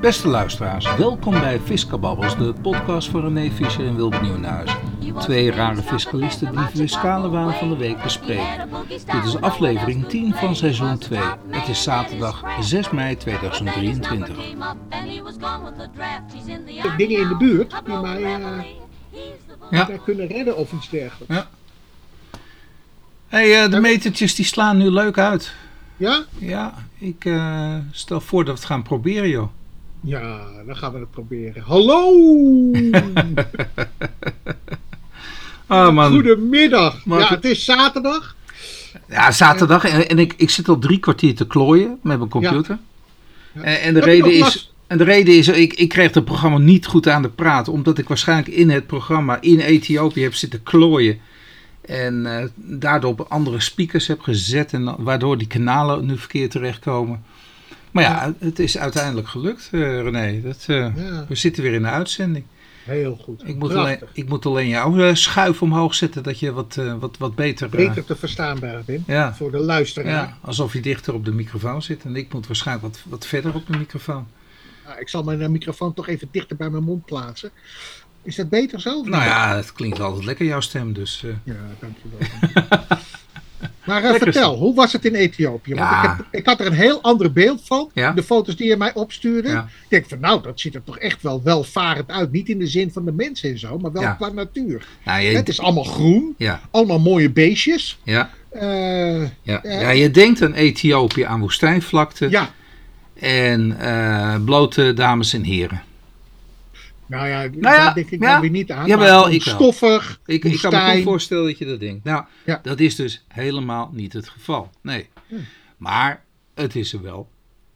Beste luisteraars, welkom bij Fiscababbels, de podcast voor René Fischer en Wilbert Nieuwenhuizen. Twee rare fiscalisten die de fiscale waan van de week bespreken. Dit is aflevering 10 van seizoen 2. Het is zaterdag 6 mei 2023. Ik heb dingen in de buurt die mij eh, Ja. kunnen redden of iets dergelijks. Ja. hey, eh, de metertjes die slaan nu leuk uit. Ja? Ja, ik eh, stel voor dat we het gaan proberen, joh. Ja, dan gaan we het proberen. Hallo! Oh man. Goedemiddag. Maar ja, het- is zaterdag. Ja, zaterdag. En, en ik, ik zit al drie kwartier te klooien met mijn computer. Ja. En, en, de reden is, en de reden is, ik, ik kreeg het programma niet goed aan de praat. Omdat ik waarschijnlijk in het programma in Ethiopië heb zitten klooien. En eh, daardoor op andere speakers heb gezet. En waardoor die kanalen nu verkeerd terechtkomen. Maar ja, het is uiteindelijk gelukt, eh, René. Dat, eh, Ja, We zitten weer in de uitzending. heel goed. Ik moet, Prachtig. alleen, ik moet alleen jouw eh, schuif omhoog zetten. Dat je wat, wat, wat beter... Beter te verstaanbaar bent ja. voor de luisteraar. Ja, alsof je dichter op de microfoon zit. En ik moet waarschijnlijk wat, wat verder op de microfoon. Nou, ik zal mijn microfoon toch even dichter bij mijn mond plaatsen. Is dat beter zo? Nou ja, het klinkt altijd lekker, jouw stem. Dus eh, Ja, dankjewel. maar eh, vertel, hoe was het in Ethiopië? Want Ja. ik, heb, ik had er een heel ander beeld van. Ja. De foto's die je mij opstuurde. Ja. Ik denk van nou, dat ziet er toch echt wel welvarend uit. Niet in de zin van de mensen en zo, maar wel Ja. qua natuur. nou, je, Het is allemaal groen, ja, allemaal mooie beestjes. ja, Eh, ja. Eh. ja, je denkt aan Ethiopië aan woestijnvlakte. ja, En eh, blote dames en heren. Nou ja, ja, daar denk ik ja. dan weer niet aan. Jawel, ik. Stoffig, Ik, ik kan me goed voorstellen dat je dat denkt. Nou, Ja. dat is dus helemaal niet het geval. Nee. Hm. Maar het is er wel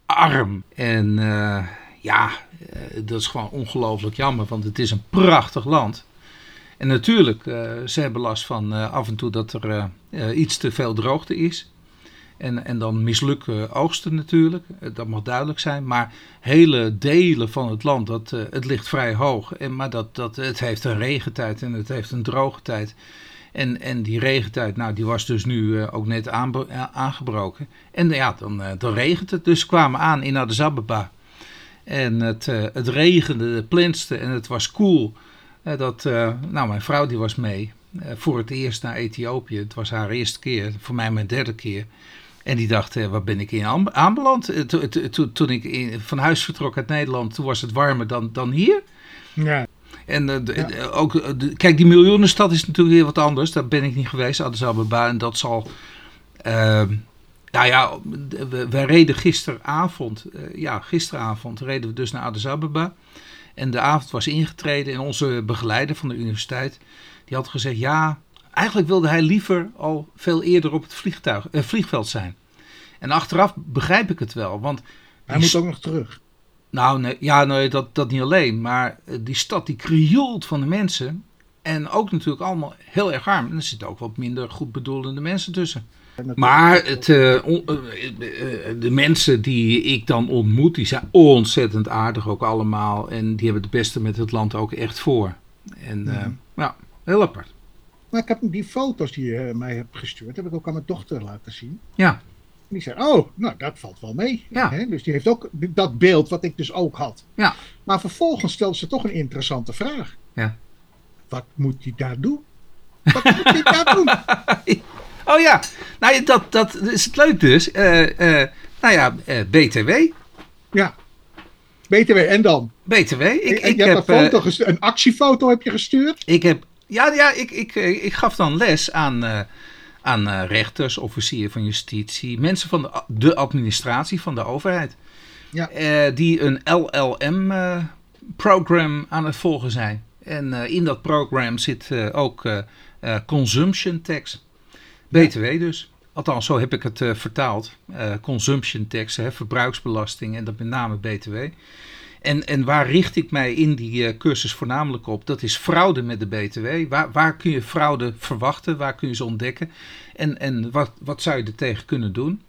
arm. En eh, ja, eh, dat is gewoon ongelooflijk jammer, want het is een prachtig land. En natuurlijk, eh, ze hebben last van af en toe dat er iets te veel droogte is. En, en dan mislukken oogsten natuurlijk, Eh, dat mag duidelijk zijn. Maar hele delen van het land, dat, eh, het ligt vrij hoog. En, maar dat, dat, het heeft een regentijd en het heeft een droge tijd. En, en die regentijd, nou, die was dus nu eh, ook net aangebroken. En ja, dan, dan regent het. Dus kwamen aan in Addis Ababa. En het, het regende, plenste en het was koel. Eh, dat, nou, mijn vrouw die was mee voor het eerst naar Ethiopië. Het was haar eerste keer, voor mij mijn derde keer. En die dacht, eh, waar ben ik in aan- aanbeland? Eh, to- to- to- Toen ik in- van huis vertrok uit Nederland, toen was het warmer dan, dan hier. Ja, En eh, de- Ja. de- ook, de- kijk, die miljoenenstad is natuurlijk weer wat anders. Daar ben ik niet geweest, Addis Ababa. En dat zal... ehm, nou ja, we, we reden gisteravond, ja, gisteravond reden we dus naar Addis Ababa. En de avond was ingetreden en onze begeleider van de universiteit, die had gezegd, ja, eigenlijk wilde hij liever al veel eerder op het vliegtuig, eh, vliegveld zijn. En achteraf begrijp ik het wel, want hij moet ook nog terug. nou, nee, ja, nee, dat, dat niet alleen. Maar eh, die stad die krioelt van de mensen. En ook natuurlijk allemaal heel erg arm. En er zitten ook wat minder goed bedoelende mensen tussen. Maar het, eh, on- de mensen die ik dan ontmoet, die zijn ontzettend aardig ook allemaal. En die hebben het beste met het land ook echt voor. En Mhm. ja, heel apart. Maar ik heb die foto's die je eh, mij hebt gestuurd, heb ik ook aan mijn dochter laten zien. Ja, En die zei, oh, nou dat valt wel mee. Ja. Dus die heeft ook dat beeld wat ik dus ook had. Ja. Maar vervolgens stelt ze toch een interessante vraag. Ja. Wat moet hij daar doen? Wat moet hij daar doen? Oh ja, nou, dat, dat is het leuk dus. Eh, eh, nou ja, BTW. Ja. BTW, en dan? BTW. Ik, En ik je heb, hebt een, foto een actiefoto heb je gestuurd? Ik heb, ja, ja ik, ik, eh, ik gaf dan les aan, eh, aan eh, rechters, officieren van justitie, mensen van de, de administratie van de overheid. Ja. Die een LLM-program aan het volgen zijn. En in dat program zit ook consumption tax. BTW dus. Althans, zo heb ik het vertaald. Consumption tax, hè, verbruiksbelasting en dat met name BTW. En, en waar richt ik mij in die eh, cursus voornamelijk op? Dat is fraude met de BTW. Waar, waar kun je fraude verwachten? Waar kun je ze ontdekken? En, en wat, wat zou je er tegen kunnen doen?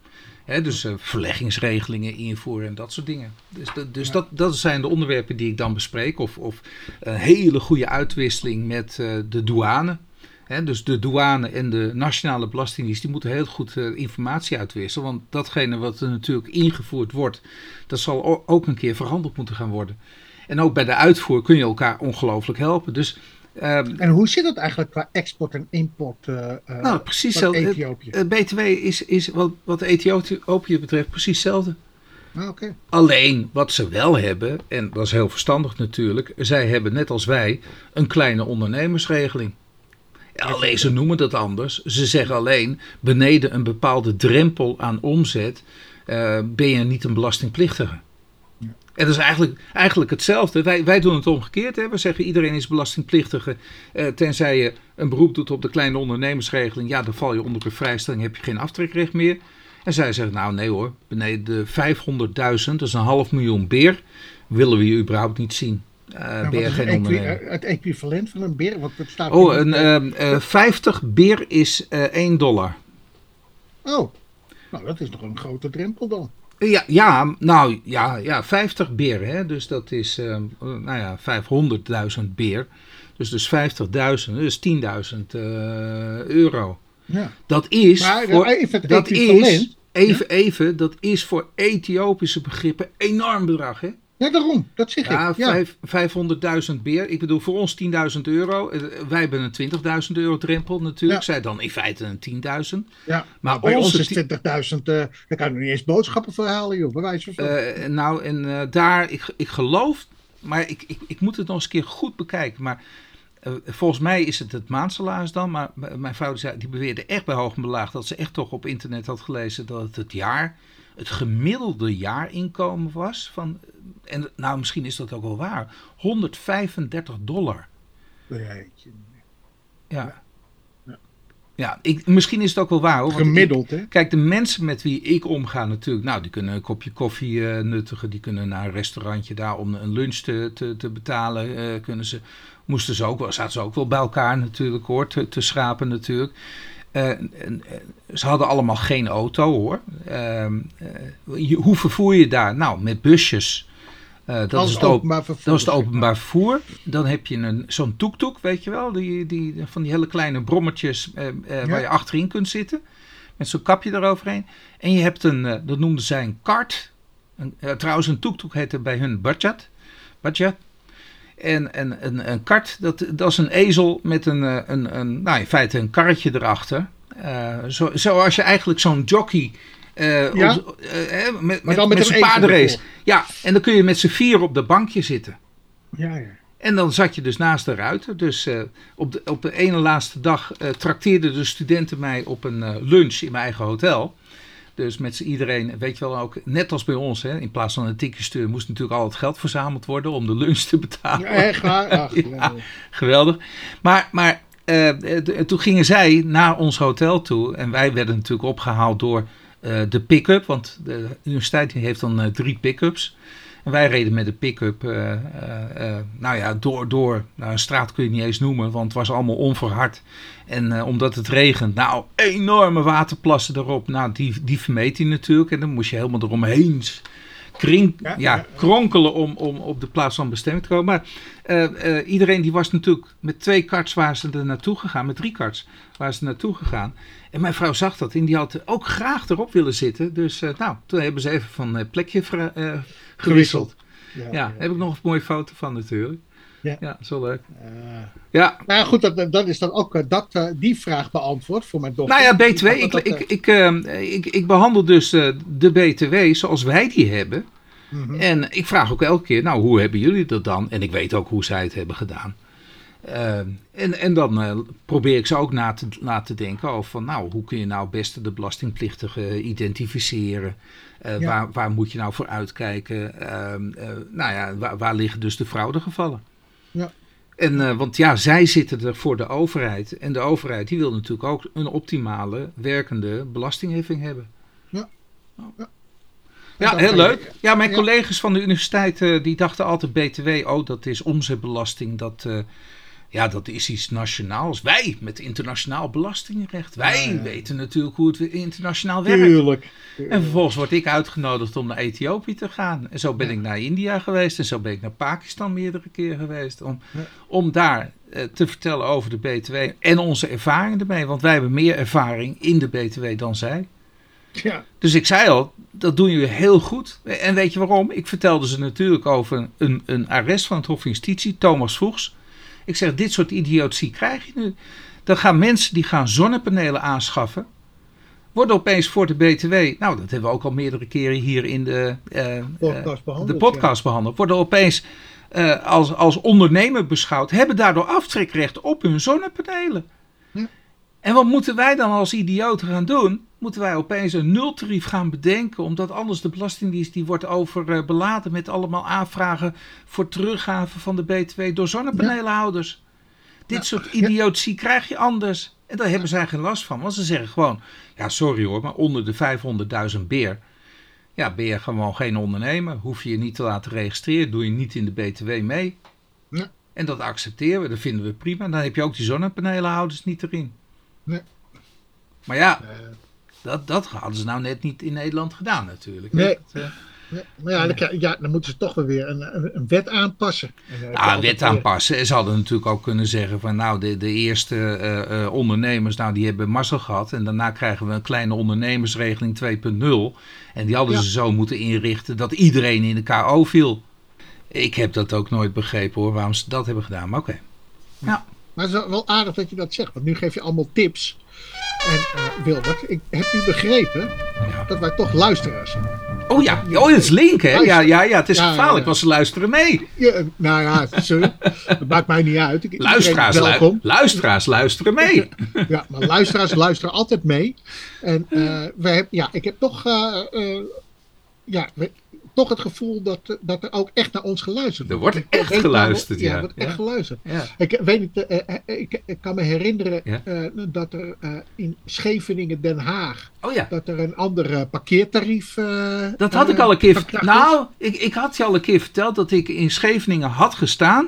Dus eh, verleggingsregelingen invoeren en dat soort dingen. Dus, dat- dus Ja. dat, dat zijn de onderwerpen die ik dan bespreek. Of, of een hele goede uitwisseling met eh, de douane. Dus de douane en de nationale belastingdienst die moeten heel goed eh, informatie uitwisselen. Want datgene wat er natuurlijk ingevoerd wordt, dat zal ook een keer verhandeld moeten gaan worden. En ook bij de uitvoer kun je elkaar ongelooflijk helpen. Dus ehm, En hoe zit het eigenlijk qua export en import eh, nou, precies hetzelfde. Ethiopië? Het BTW is, is wat, wat Ethiopië betreft precies hetzelfde. Ah. Alleen wat ze wel hebben, en dat is heel verstandig natuurlijk, zij hebben net als wij een kleine ondernemersregeling. Ja, alleen ze noemen dat anders. Ze zeggen alleen, beneden een bepaalde drempel aan omzet eh, ben je niet een belastingplichtige. Ja. En dat is eigenlijk, eigenlijk hetzelfde. Wij, wij doen het omgekeerd. Hè. We zeggen iedereen is belastingplichtige. eh, tenzij je een beroep doet op de kleine ondernemersregeling. Ja, dan val je onder de vrijstelling, heb je geen aftrekrecht meer. En zij zeggen, nou nee hoor, beneden de 500.000, dat is een half miljoen beer, willen we je überhaupt niet zien. Wat geen het, equi- ondernemer. het equivalent van een beer? Want het staat Oh, een, ehm, eh, 50 beer is eh 1 dollar. oh, nou dat is nog een grote drempel dan. Ja, ja, nou ja, ja 50 beer, hè? dus dat is eh, nou ja, 500.000 beer. Dus dus 50.000, dus 10.000 eh, euro. Ja. Dat is, Maar voor, dat is even, even, dat is voor Ethiopische begrippen enorm bedrag. Hè? Ja, daarom. Dat zeg Ja, ik. Ja. vijf- 500.000 beer. Ik bedoel, voor ons 10.000 euro. Eh, Wij hebben een 20.000 euro drempel natuurlijk. Ja. Zij dan in feite een 10.000. ja. Maar bij ons is ti- 20.000, eh daar kan je nog niet eens boodschappen voor halen, joh. Bij wijze van. Nou, en eh, daar, ik, ik geloof, maar ik, ik, ik moet het nog eens een keer goed bekijken. Maar volgens mij is het het maandsalaris dan. Maar mijn vrouw die zei, die beweerde echt bij hoog en belaag dat ze echt toch op internet had gelezen dat het het jaar, het gemiddelde jaarinkomen was van, en nou misschien is dat ook wel waar, 135 dollar. Ja. Ja. Ja, ik, misschien is het ook wel waar hoor. want ik- Gemiddeld, hè? Kijk, de mensen met wie ik omga natuurlijk, nou, die kunnen een kopje koffie eh, nuttigen. Die kunnen naar een restaurantje daar om een lunch te, te, te betalen. eh, kunnen ze, moesten ze ook wel, zaten ze ook wel bij elkaar natuurlijk hoor, te, te schrapen natuurlijk. En, en, ze hadden allemaal geen auto hoor. Ehm, eh, je- hoe vervoer je daar? Nou, met busjes. Eh, dat, Als is het op, openbaar vervoer. dat is het openbaar vervoer. Dan heb je een, zo'n toektoek, weet je wel. Die, die, van die hele kleine brommetjes eh, eh, Ja. waar je achterin kunt zitten. Met zo'n kapje eroverheen. En je hebt een, dat noemden zij een kart. Een, trouwens, een toektoek heette bij hun budget. budget. En, en een, een kart, dat, dat is een ezel met een, een, een, nou in feite een karretje erachter. Zo, zoals je eigenlijk zo'n jockey... eh, Ja. eh, eh, met, Maar dan met met een paardenrace. Ja, en dan kun je met z'n vier op de bankje zitten. Ja, ja. En dan zat je dus naast de ruiter. Dus op, de, op de ene laatste dag trakteerden de studenten mij op een lunch in mijn eigen hotel. Dus met z'n iedereen, weet je wel ook, net als bij ons, hè, in plaats van een sturen, moest natuurlijk al het geld verzameld worden om de lunch te betalen. Ja, echt waar? Ach, Ja. ja. Geweldig. Maar, maar toen gingen zij naar ons hotel toe. En wij werden natuurlijk opgehaald door de pick-up. Want de universiteit heeft dan eh, drie pick-ups. En wij reden met de pick-up, eh, eh, eh, nou ja, door, door nou, een straat kun je niet eens noemen, want het was allemaal onverhard. En eh, omdat het regent, nou, enorme waterplassen erop. Nou, die, die vermeed hij natuurlijk. En dan moest je helemaal eromheen kring, Ja, kronkelen om, om op de plaats van bestemming te komen. Maar eh, eh, iedereen die was natuurlijk met twee karts waar ze er naartoe gegaan, met drie karts waar ze naartoe gegaan. En mijn vrouw zag dat en die had ook graag erop willen zitten. Dus eh, nou, toen hebben ze even van plekje gewisseld. Ja, Ja, ja. daar heb ik nog een mooie foto van natuurlijk. Ja. wel leuk. Eh, Ja, nou ja, goed, dat, dat is dan ook eh, dat, eh, die vraag beantwoord voor mijn dochter. nou ja, BTW. Ik, dat, ik, ik, eh, ik, ik behandel dus de BTW zoals wij die hebben. mhm. En ik vraag ook elke keer, nou, hoe hebben jullie dat dan? En ik weet ook hoe zij het hebben gedaan. Eh, en, en dan probeer ik ze ook na te, na te denken over van, nou, hoe kun je nou beste de belastingplichtige identificeren? Ja. waar, waar moet je nou voor uitkijken? Ehm, eh, nou ja, waar, waar liggen dus de fraudegevallen? Ja. En, eh, want ja, zij zitten er voor de overheid. En de overheid die wil natuurlijk ook een optimale, werkende belastingheffing hebben. Ja. Oh. Ja. Ja, heel leuk. Ja, mijn collega's van de universiteit eh, die dachten altijd BTW, oh dat is omzetbelasting. Dat, eh, Ja, dat is iets nationaals. Wij met internationaal belastingrecht. Wij Ja, ja. weten natuurlijk hoe het internationaal werkt. Tuurlijk. En vervolgens word ik uitgenodigd om naar Ethiopië te gaan. En zo ben Ja. ik naar India geweest. En zo ben ik naar Pakistan meerdere keren geweest. Om, om daar eh, te vertellen over de BTW. En onze ervaringen ermee. Want wij hebben meer ervaring in de BTW dan zij. Ja. Dus ik zei al, dat doen jullie heel goed. En weet je waarom? Ik vertelde ze natuurlijk over een, een arrest van het Hof van Justitie, Thomas Voegs. Ik zeg, dit soort idiotie krijg je nu. Dan gaan mensen die gaan zonnepanelen aanschaffen, worden opeens voor de BTW, nou dat hebben we ook al meerdere keren hier in de, eh, Podcast behandeld, de podcast behandeld, worden opeens eh, als, als ondernemer beschouwd, hebben daardoor aftrekrecht op hun zonnepanelen. Ja. En wat moeten wij dan als idioten gaan doen? Moeten wij opeens een nultarief gaan bedenken, omdat anders de Belastingdienst die wordt overbeladen met allemaal aanvragen voor teruggave van de BTW door zonnepanelenhouders. Dit Ja. soort idiotie krijg je anders. En daar hebben zij geen last van, want ze zeggen gewoon, ja sorry hoor, maar onder de 500.000 beer, ja ben je gewoon geen ondernemer. Hoef je je niet te laten registreren, doe je niet in de BTW mee. Ja. En dat accepteren we, dat vinden we prima. Dan heb je ook die zonnepanelenhouders niet erin. Nee. Maar ja, Eh, dat, dat hadden ze nou net niet in Nederland gedaan natuurlijk. Nee. Dat, eh, ja, maar ja dan, ja, moeten ze toch wel weer een, een, een wet aanpassen. En heb je Nou, wet aanpassen. En Ze hadden natuurlijk ook kunnen zeggen van nou, de, de eerste eh, eh, ondernemers, nou die hebben mazzel gehad. En daarna krijgen we een kleine ondernemersregeling 2.0. En die hadden Ja. ze zo moeten inrichten dat iedereen in de KO viel. Ik heb dat ook nooit begrepen hoor, waarom ze dat hebben gedaan. Maar oké. Maar het is wel aardig dat je dat zegt, want nu geef je allemaal tips. En eh Wilbert, ik heb nu begrepen Ja. dat wij toch luisteraars hebben. Oh ja, oh, het is link hè? Ja, ja, ja, het is Ja, gevaarlijk, want ze luisteren mee. Ja, nou ja, sorry, dat maakt mij niet uit. Ik, Luisteraars, welkom. lu- luisteraars luisteren mee. Ja, maar luisteraars luisteren altijd mee. En eh, hebben, ja, ik heb toch, eh, ja, toch het gevoel dat, eh, dat er ook echt naar ons geluisterd Er wordt echt geluisterd, ja. er wordt echt Ja. geluisterd. Ja. Ik weet niet, eh, eh, eh, ik, ik kan me herinneren eh, dat er eh, in Scheveningen, Den Haag, Oh ja. dat er een ander eh, parkeertarief. eh, Dat had eh, ik al een keer. Nou, ik, ik had je al een keer verteld dat ik in Scheveningen had gestaan.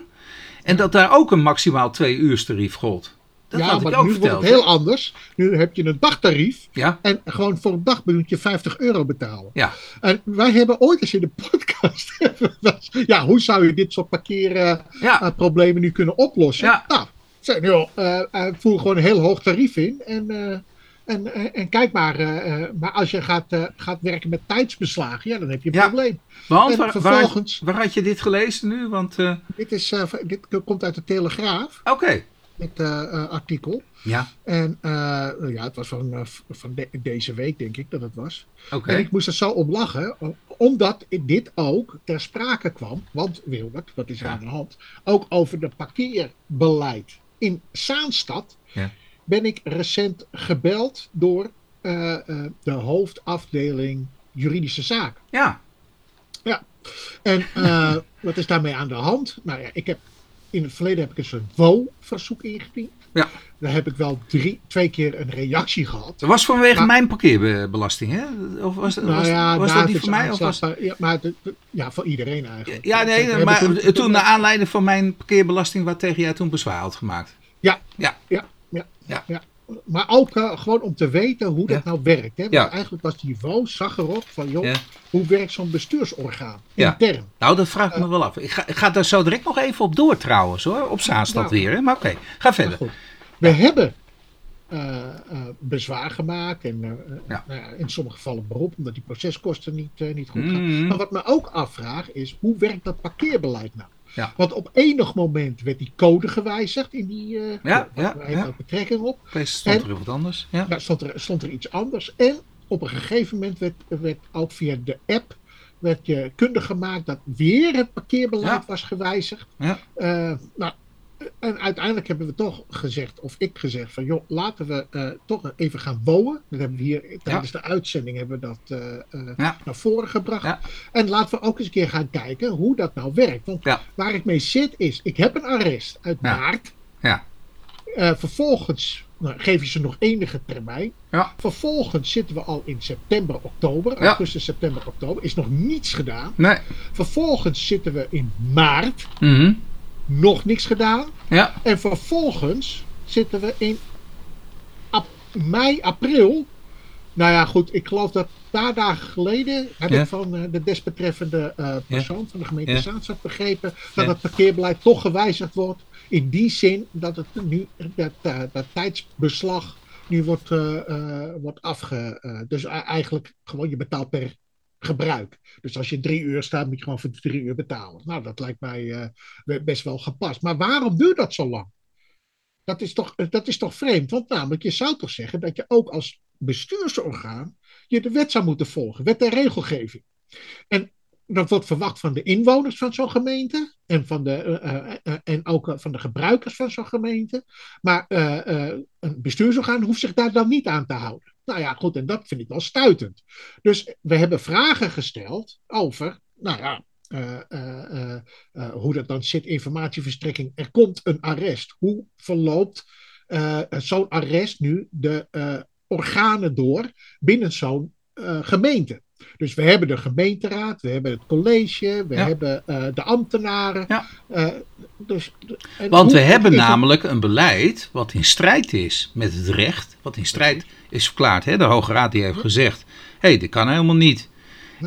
En dat daar ook een maximaal twee uur tarief gold. Dat ja, had maar ik ook nu verteld. wordt het heel anders. Nu heb je een dagtarief. Ja, En gewoon voor een dag moet je 50 euro betalen. ja, En wij hebben ooit eens in de podcast. ja, hoe zou je dit soort parkeerproblemen ja. problemen nu kunnen oplossen? Ja. Nou, zeg, joh, eh, eh, voer gewoon een heel hoog tarief in. En, eh, en, eh, en kijk maar. eh, eh, maar als je gaat, eh, gaat werken met tijdsbeslagen, ja, dan heb je een Ja. probleem. Want En waar, waar, vervolgens- waar had je dit gelezen nu? Want, eh, Dit, is, eh, dit komt uit de Telegraaf, oké. Dit eh, artikel. Ja, En eh, ja, het was van, eh, van de- deze week, denk ik dat het was. oké. En ik moest er zo om lachen, omdat dit ook ter sprake kwam. Want Wilbert, wat is Ja. aan de hand? Ook over de parkeerbeleid in Zaanstad Ja. ben ik recent gebeld door de hoofdafdeling juridische zaken. Ja, En eh, wat is daarmee aan de hand? Nou ja, ik heb in het verleden heb ik een soort WO-verzoek ingediend. Ja. Daar heb ik wel drie, twee keer een reactie gehad. dat was vanwege Maar- mijn parkeerbelasting, hè? Of was, Nou was, ja, was dat niet is voor mij? Of was, Ja, maar de- ja, voor iedereen eigenlijk. ja, nee, maar toen- toen, naar aanleiding van mijn parkeerbelasting waar tegen jij toen bezwaar had gemaakt. Ja, Ja. ja, ja, Ja. ja. Maar ook eh, gewoon om te weten hoe dat nou werkt. Hè? Want Ja. eigenlijk was die WO, zag erop van, joh, hoe werkt zo'n bestuursorgaan intern? Nou, dat vraag ik me wel af. Ik ga, ik ga daar zo direct nog even op door trouwens hoor. Op Zaanstad Nou. weer. Hè? Maar oké, ga verder. We hebben eh, eh, bezwaar gemaakt en eh, Ja. nou ja, in sommige gevallen beroep, omdat die proceskosten niet, eh, niet goed gaan. Mhm. Maar wat me ook afvraag is, hoe werkt dat parkeerbeleid nou? Ja. Want op enig moment werd die code gewijzigd in die. eh Ja, ja, ja. betrekking op. Opeens stond En- er wat anders. Ja. Daar stond er, stond er iets anders. En op een gegeven moment werd, werd ook via de app werd je kundig gemaakt dat weer het parkeerbeleid Ja. was gewijzigd. Ja. Eh, nou, en uiteindelijk hebben we toch gezegd, of ik gezegd, van joh, laten we eh, toch even gaan wonen. Dat hebben we hier tijdens de uitzending hebben we dat eh, eh, Ja. naar voren gebracht. Ja. En laten we ook eens een keer gaan kijken hoe dat nou werkt. Want waar ik mee zit is, ik heb een arrest uit maart. Ja. Vervolgens nou, geef je ze nog enige termijn. Ja. Vervolgens zitten we al in september, oktober. Ja. Augustus, september, oktober. Is nog niets gedaan. Nee. Vervolgens zitten we in maart. Mhm. Nog niks gedaan. Ja. En vervolgens zitten we in ap- mei, april. Nou ja, goed, ik geloof dat een paar dagen geleden heb Ja. ik van eh, de desbetreffende eh, persoon van de gemeente. Zaanstad begrepen dat het parkeerbeleid toch gewijzigd wordt. In die zin dat het nu dat, eh, dat tijdsbeslag nu wordt, wordt afge. dus eigenlijk gewoon je betaalt per gebruik. Dus als je drie uur staat, moet je gewoon voor drie uur betalen. Nou, dat lijkt mij eh, best wel gepast. Maar waarom duurt dat zo lang? Dat is, toch, dat is toch vreemd? Want namelijk, je zou toch zeggen dat je ook als bestuursorgaan je de wet zou moeten volgen, wet en regelgeving. En dat wordt verwacht van de inwoners van zo'n gemeente en, van de, eh, eh, eh, en ook van de gebruikers van zo'n gemeente. Maar een bestuursorgaan hoeft zich daar dan niet aan te houden. Nou ja, goed, en dat vind ik wel stuitend. Dus we hebben vragen gesteld over, nou ja, hoe dat dan zit, informatieverstrekking. Er komt een arrest. Hoe verloopt zo'n arrest nu de organen door binnen zo'n gemeente? Dus we hebben de gemeenteraad, we hebben het college, we Ja. hebben eh, de ambtenaren. Ja. Eh, dus, Want we hebben namelijk een beleid wat in strijd is met het recht. Wat in strijd is verklaard. Hè? De Hoge Raad die heeft gezegd, hé, hey, dit kan helemaal niet.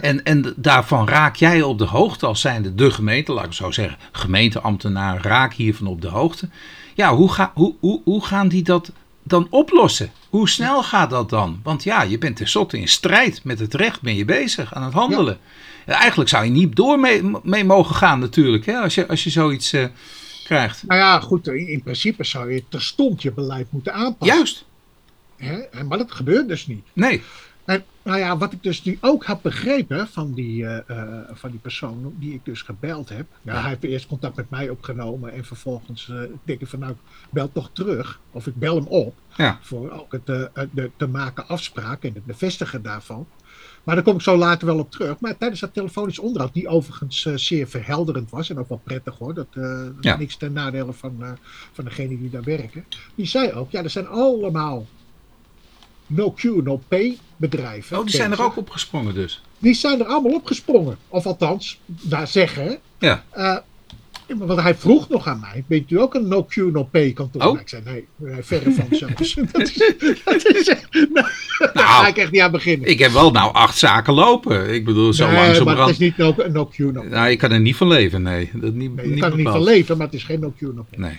En, en daarvan raak jij op de hoogte als zijnde de gemeente, laat ik zo zeggen, gemeenteambtenaar raak hiervan op de hoogte. Ja, hoe, ga, hoe, hoe, hoe gaan die dat dan oplossen? Hoe snel gaat dat dan? Want ja, je bent tenslotte in strijd met het recht, ben je bezig aan het handelen. Ja, Eigenlijk zou je niet door mee, mee mogen gaan natuurlijk, hè, als, je, als je zoiets eh, krijgt. Nou ja, goed, in in principe zou je terstond je beleid moeten aanpassen. Juist, Hè? Maar dat gebeurt dus niet. nee. Nou ja, wat ik dus nu ook had begrepen van die, eh, eh, van die persoon die ik dus gebeld heb. Nou, hij heeft eerst contact met mij opgenomen en vervolgens eh, denk ik van nou, ik bel toch terug. Of ik bel hem op Ja. voor ook het de te maken afspraak en het bevestigen daarvan. Maar daar kom ik zo later wel op terug. Maar tijdens dat telefonisch onderhoud, die overigens zeer verhelderend was en ook wel prettig hoor, dat Ja. niks ten nadele van, eh van degene die daar werken. Die zei ook, ja, er zijn allemaal no Q, no pay bedrijven. Oh, die zijn er ook opgesprongen dus. Die zijn er allemaal opgesprongen. Of althans, daar zeggen. Ja. eh, want hij vroeg nog aan mij: Bent u ook een no Q, no pay kantoor? Oh. Maar Ik zei: Nee, eh, verre van zelfs. dat is, dat is, nou, daar ga ik echt niet aan beginnen. Ik heb wel nou acht zaken lopen. Ik bedoel, zo nee, langzamerhand. maar het is niet no, no Q, no pay. Nou, ik kan er niet van leven, nee. Dat niet, Nee, je niet kan er niet van leven, maar het is geen no Q, no pay. Nee,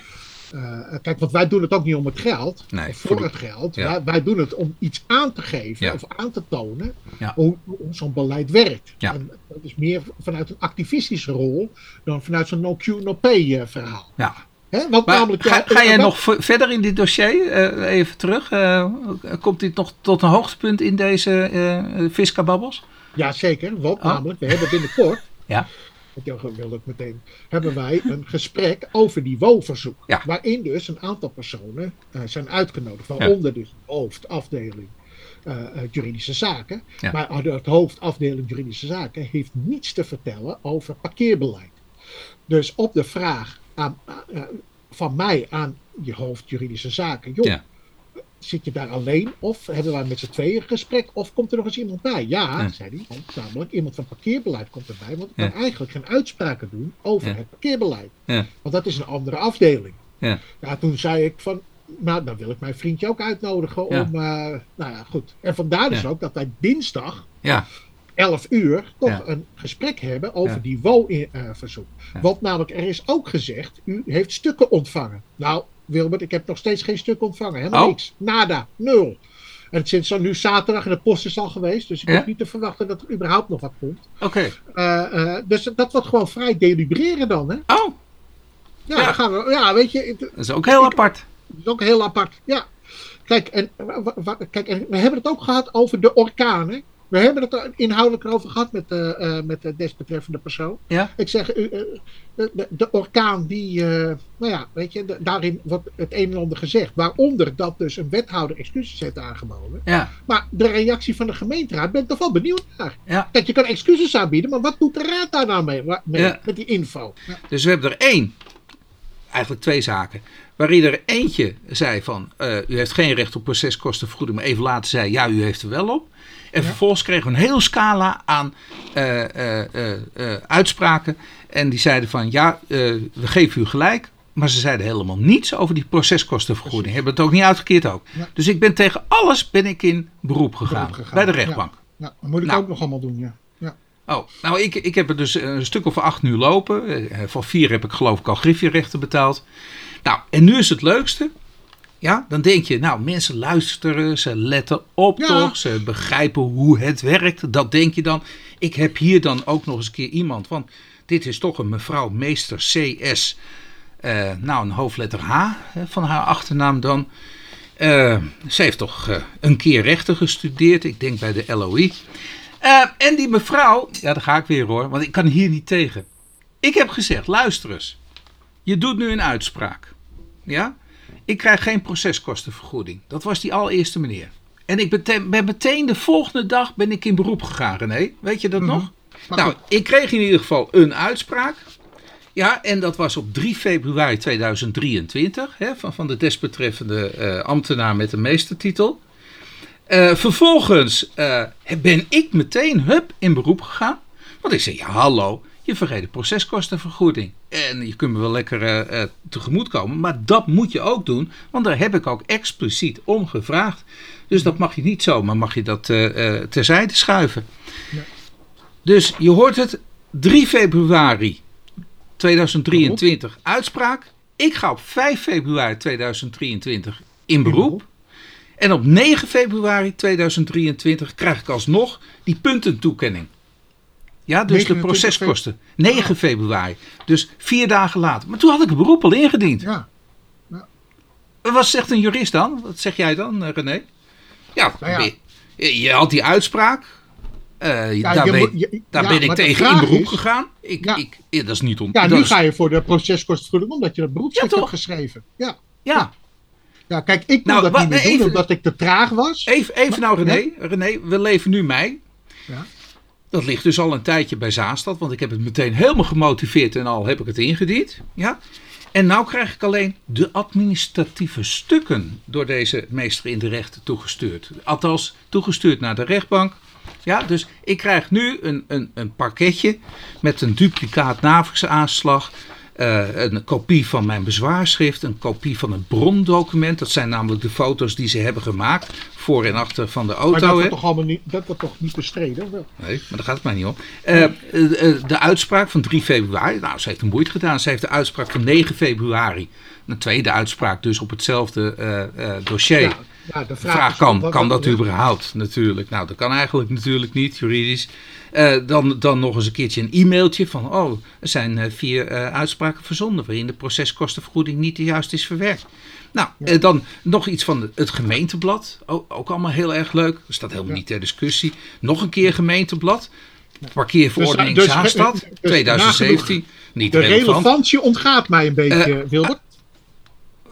Eh, kijk, want wij doen het ook niet om het geld, Nee, voor het geld. ja. Wij, wij doen het om iets aan te geven Ja. of aan te tonen Ja. hoe, hoe zo'n beleid werkt. En dat is meer vanuit een activistische rol dan vanuit zo'n no Q, no pay eh, verhaal. ja. Hè? Want Maar namelijk, ga, jij nog verder in dit dossier? Eh, even terug. Eh, komt dit nog tot een hoogtepunt in deze eh Fisca-babbels? Ja, zeker. Want Oh. namelijk, we hebben binnenkort, Ja. Ik wilde het meteen, hebben wij een gesprek over die WO-verzoek. Ja. Waarin dus een aantal personen eh, zijn uitgenodigd. Waaronder dus de hoofdafdeling eh, eh, juridische zaken. Ja. Maar het hoofdafdeling juridische zaken heeft niets te vertellen over parkeerbeleid. Dus op de vraag aan, van mij aan je hoofd juridische zaken. Joh, Ja. Zit je daar alleen? Of hebben wij met z'n tweeën een gesprek? Of komt er nog eens iemand bij? Ja, Ja. zei hij. Want namelijk iemand van parkeerbeleid komt erbij. Want ik Ja. kan eigenlijk geen uitspraken doen over Ja. het parkeerbeleid. Want dat is een andere afdeling. Ja. Ja, toen zei ik van, nou dan wil ik mijn vriendje ook uitnodigen om, eh, nou ja goed. En vandaar dus ook dat wij dinsdag, Ja. 11 uur, toch Ja. een gesprek hebben over Ja. die WO-verzoek. Ja. Want namelijk, er is ook gezegd, u heeft stukken ontvangen. Nou, Wilbert, ik heb nog steeds geen stuk ontvangen. Helemaal Oh. niks. Nada. Nul. En sinds dan nu zaterdag en de post is al geweest. Dus ik Ja. hoef niet te verwachten dat er überhaupt nog wat komt. Oké. Eh, eh, dus dat wordt gewoon vrij delibereren dan. Hè? Oh, Ja, Ja. Dan gaan we, ja, weet je, het- dat is ook heel apart. dat is ook heel apart. Ja. Kijk, en, kijk, en we hebben het ook gehad over de orkanen. We hebben het er inhoudelijk over gehad met, eh, eh, met de desbetreffende persoon. Ja. Ik zeg, eh, de, de, de orkaan die, nou ja, weet je, de- daarin wordt het een en ander gezegd. Waaronder dat dus een wethouder excuses heeft aangeboden. Ja. Maar de reactie van de gemeenteraad ben ik toch wel benieuwd naar. Ja. Kijk, je kan excuses aanbieden, maar wat doet de raad daar nou mee, wa- mee Ja. met die info? Ja. Dus we hebben er één, eigenlijk twee zaken. waarin er eentje zei van, uh, u heeft geen recht op proceskostenvergoeding, maar even later zei, ja, u heeft er wel op. En vervolgens kregen we een hele scala aan uh, uh, uitspraken. En die zeiden van, ja, we geven u gelijk, maar ze zeiden helemaal niets over die proceskostenvergoeding. Precies. Hebben het ook niet uitgekeerd ook. Ja. Dus ik ben tegen alles ben ik in beroep gegaan, beroep gegaan. bij de rechtbank. Ja, ja. dat moet ik nou, ook nog allemaal doen, ja. Oh, nou ik, ik heb er dus een stuk of acht nu lopen. Voor vier heb ik geloof ik al griffierechten betaald. Nou, en nu is het leukste. Ja, dan denk je, nou, mensen luisteren, ze letten op toch, ze begrijpen hoe het werkt. Dat denk je dan. Ik heb hier dan ook nog eens een keer iemand, want dit is toch een mevrouw meester CS. Uh, nou, een hoofdletter H van haar achternaam dan. Uh, ze heeft toch uh, een keer rechten gestudeerd, ik denk bij de LOI. en die mevrouw, ja, daar ga ik weer hoor, want ik kan hier niet tegen. Ik heb gezegd, luister eens. Je doet nu een uitspraak. Ja? Ik krijg geen proceskostenvergoeding. Dat was die allereerste meneer. En ik ben meteen de volgende dag ben ik in beroep gegaan, René. Weet je dat mhm. nog? nou, ik kreeg in ieder geval een uitspraak. Ja, en dat was op 3 februari 2023 hè, van, van de desbetreffende uh, ambtenaar met de meestertitel. Uh, vervolgens uh, ben ik meteen hup in beroep gegaan. Want ik zei, ja hallo, je vergeet de proceskostenvergoeding. En je kunt me wel lekker uh, tegemoet komen, maar dat moet je ook doen, want daar heb ik ook expliciet om gevraagd. Dus dat mag je niet zomaar, mag je dat uh, terzijde schuiven. Ja. Dus je hoort het, 3 februari 2023 uitspraak. Ik ga op 5 februari 2023 in beroep. En op 9 februari 2023 krijg ik alsnog die puntentoekenning. Ja, dus de proceskosten. 9 februari. Dus vier dagen later. Maar toen had ik een beroep al ingediend. Ja. ja. Wat zegt een jurist dan? Wat zeg jij dan, eh, René? Ja, nou Je, je, had die uitspraak. Uh, ja, daar, ben, je, daar ben, ik tegen in beroep gegaan. Ik, ik, dat is niet on. Ja, nu ga je voor de proceskostenvergoeding omdat je dat beroepsrecht hebt geschreven. Ja. Ja. ja. kijk, ik kon nou, dat niet meer doen omdat ik te traag was. Even, even nou, René. René, we leven nu mei. Ja. Dat ligt dus al een tijdje bij Zaanstad, want ik heb het meteen helemaal gemotiveerd en al heb ik het ingediend. Ja? En nu krijg ik alleen de administratieve stukken door deze meester in de rechten toegestuurd. Althans, toegestuurd naar de rechtbank. Ja, dus ik krijg nu een, een, een pakketje met een duplicaat navigaanslag uh, een kopie van mijn bezwaarschrift, een kopie van het brondocument. Dat zijn namelijk de foto's die ze hebben gemaakt, voor en achter van de auto. Maar dat wordt toch allemaal niet, dat wordt toch niet bestreden? Wel? Nee, maar daar gaat het mij niet om. Uh, de uitspraak van 3 februari, nou, ze heeft een moeite gedaan. Ze heeft de uitspraak van 9 februari, een tweede uitspraak dus op hetzelfde dossier. Ja. Ja, de vraag, kan, kan dat überhaupt natuurlijk? Nou, dat kan eigenlijk natuurlijk niet, juridisch. Uh, dan, dan nog eens een keertje een e-mailtje van, oh, er zijn uh, vier uh, uitspraken verzonden waarin de proceskostenvergoeding niet juist is verwerkt. Nou, ja. dan nog iets van het gemeenteblad, ook, ook allemaal heel erg leuk. Dat staat helemaal ja. niet ter discussie. Nog een keer gemeenteblad, parkeerverordening dus, dus, Zaanstad, dus, 2017. Niet de relevantie ontgaat mij een beetje, Wilbert.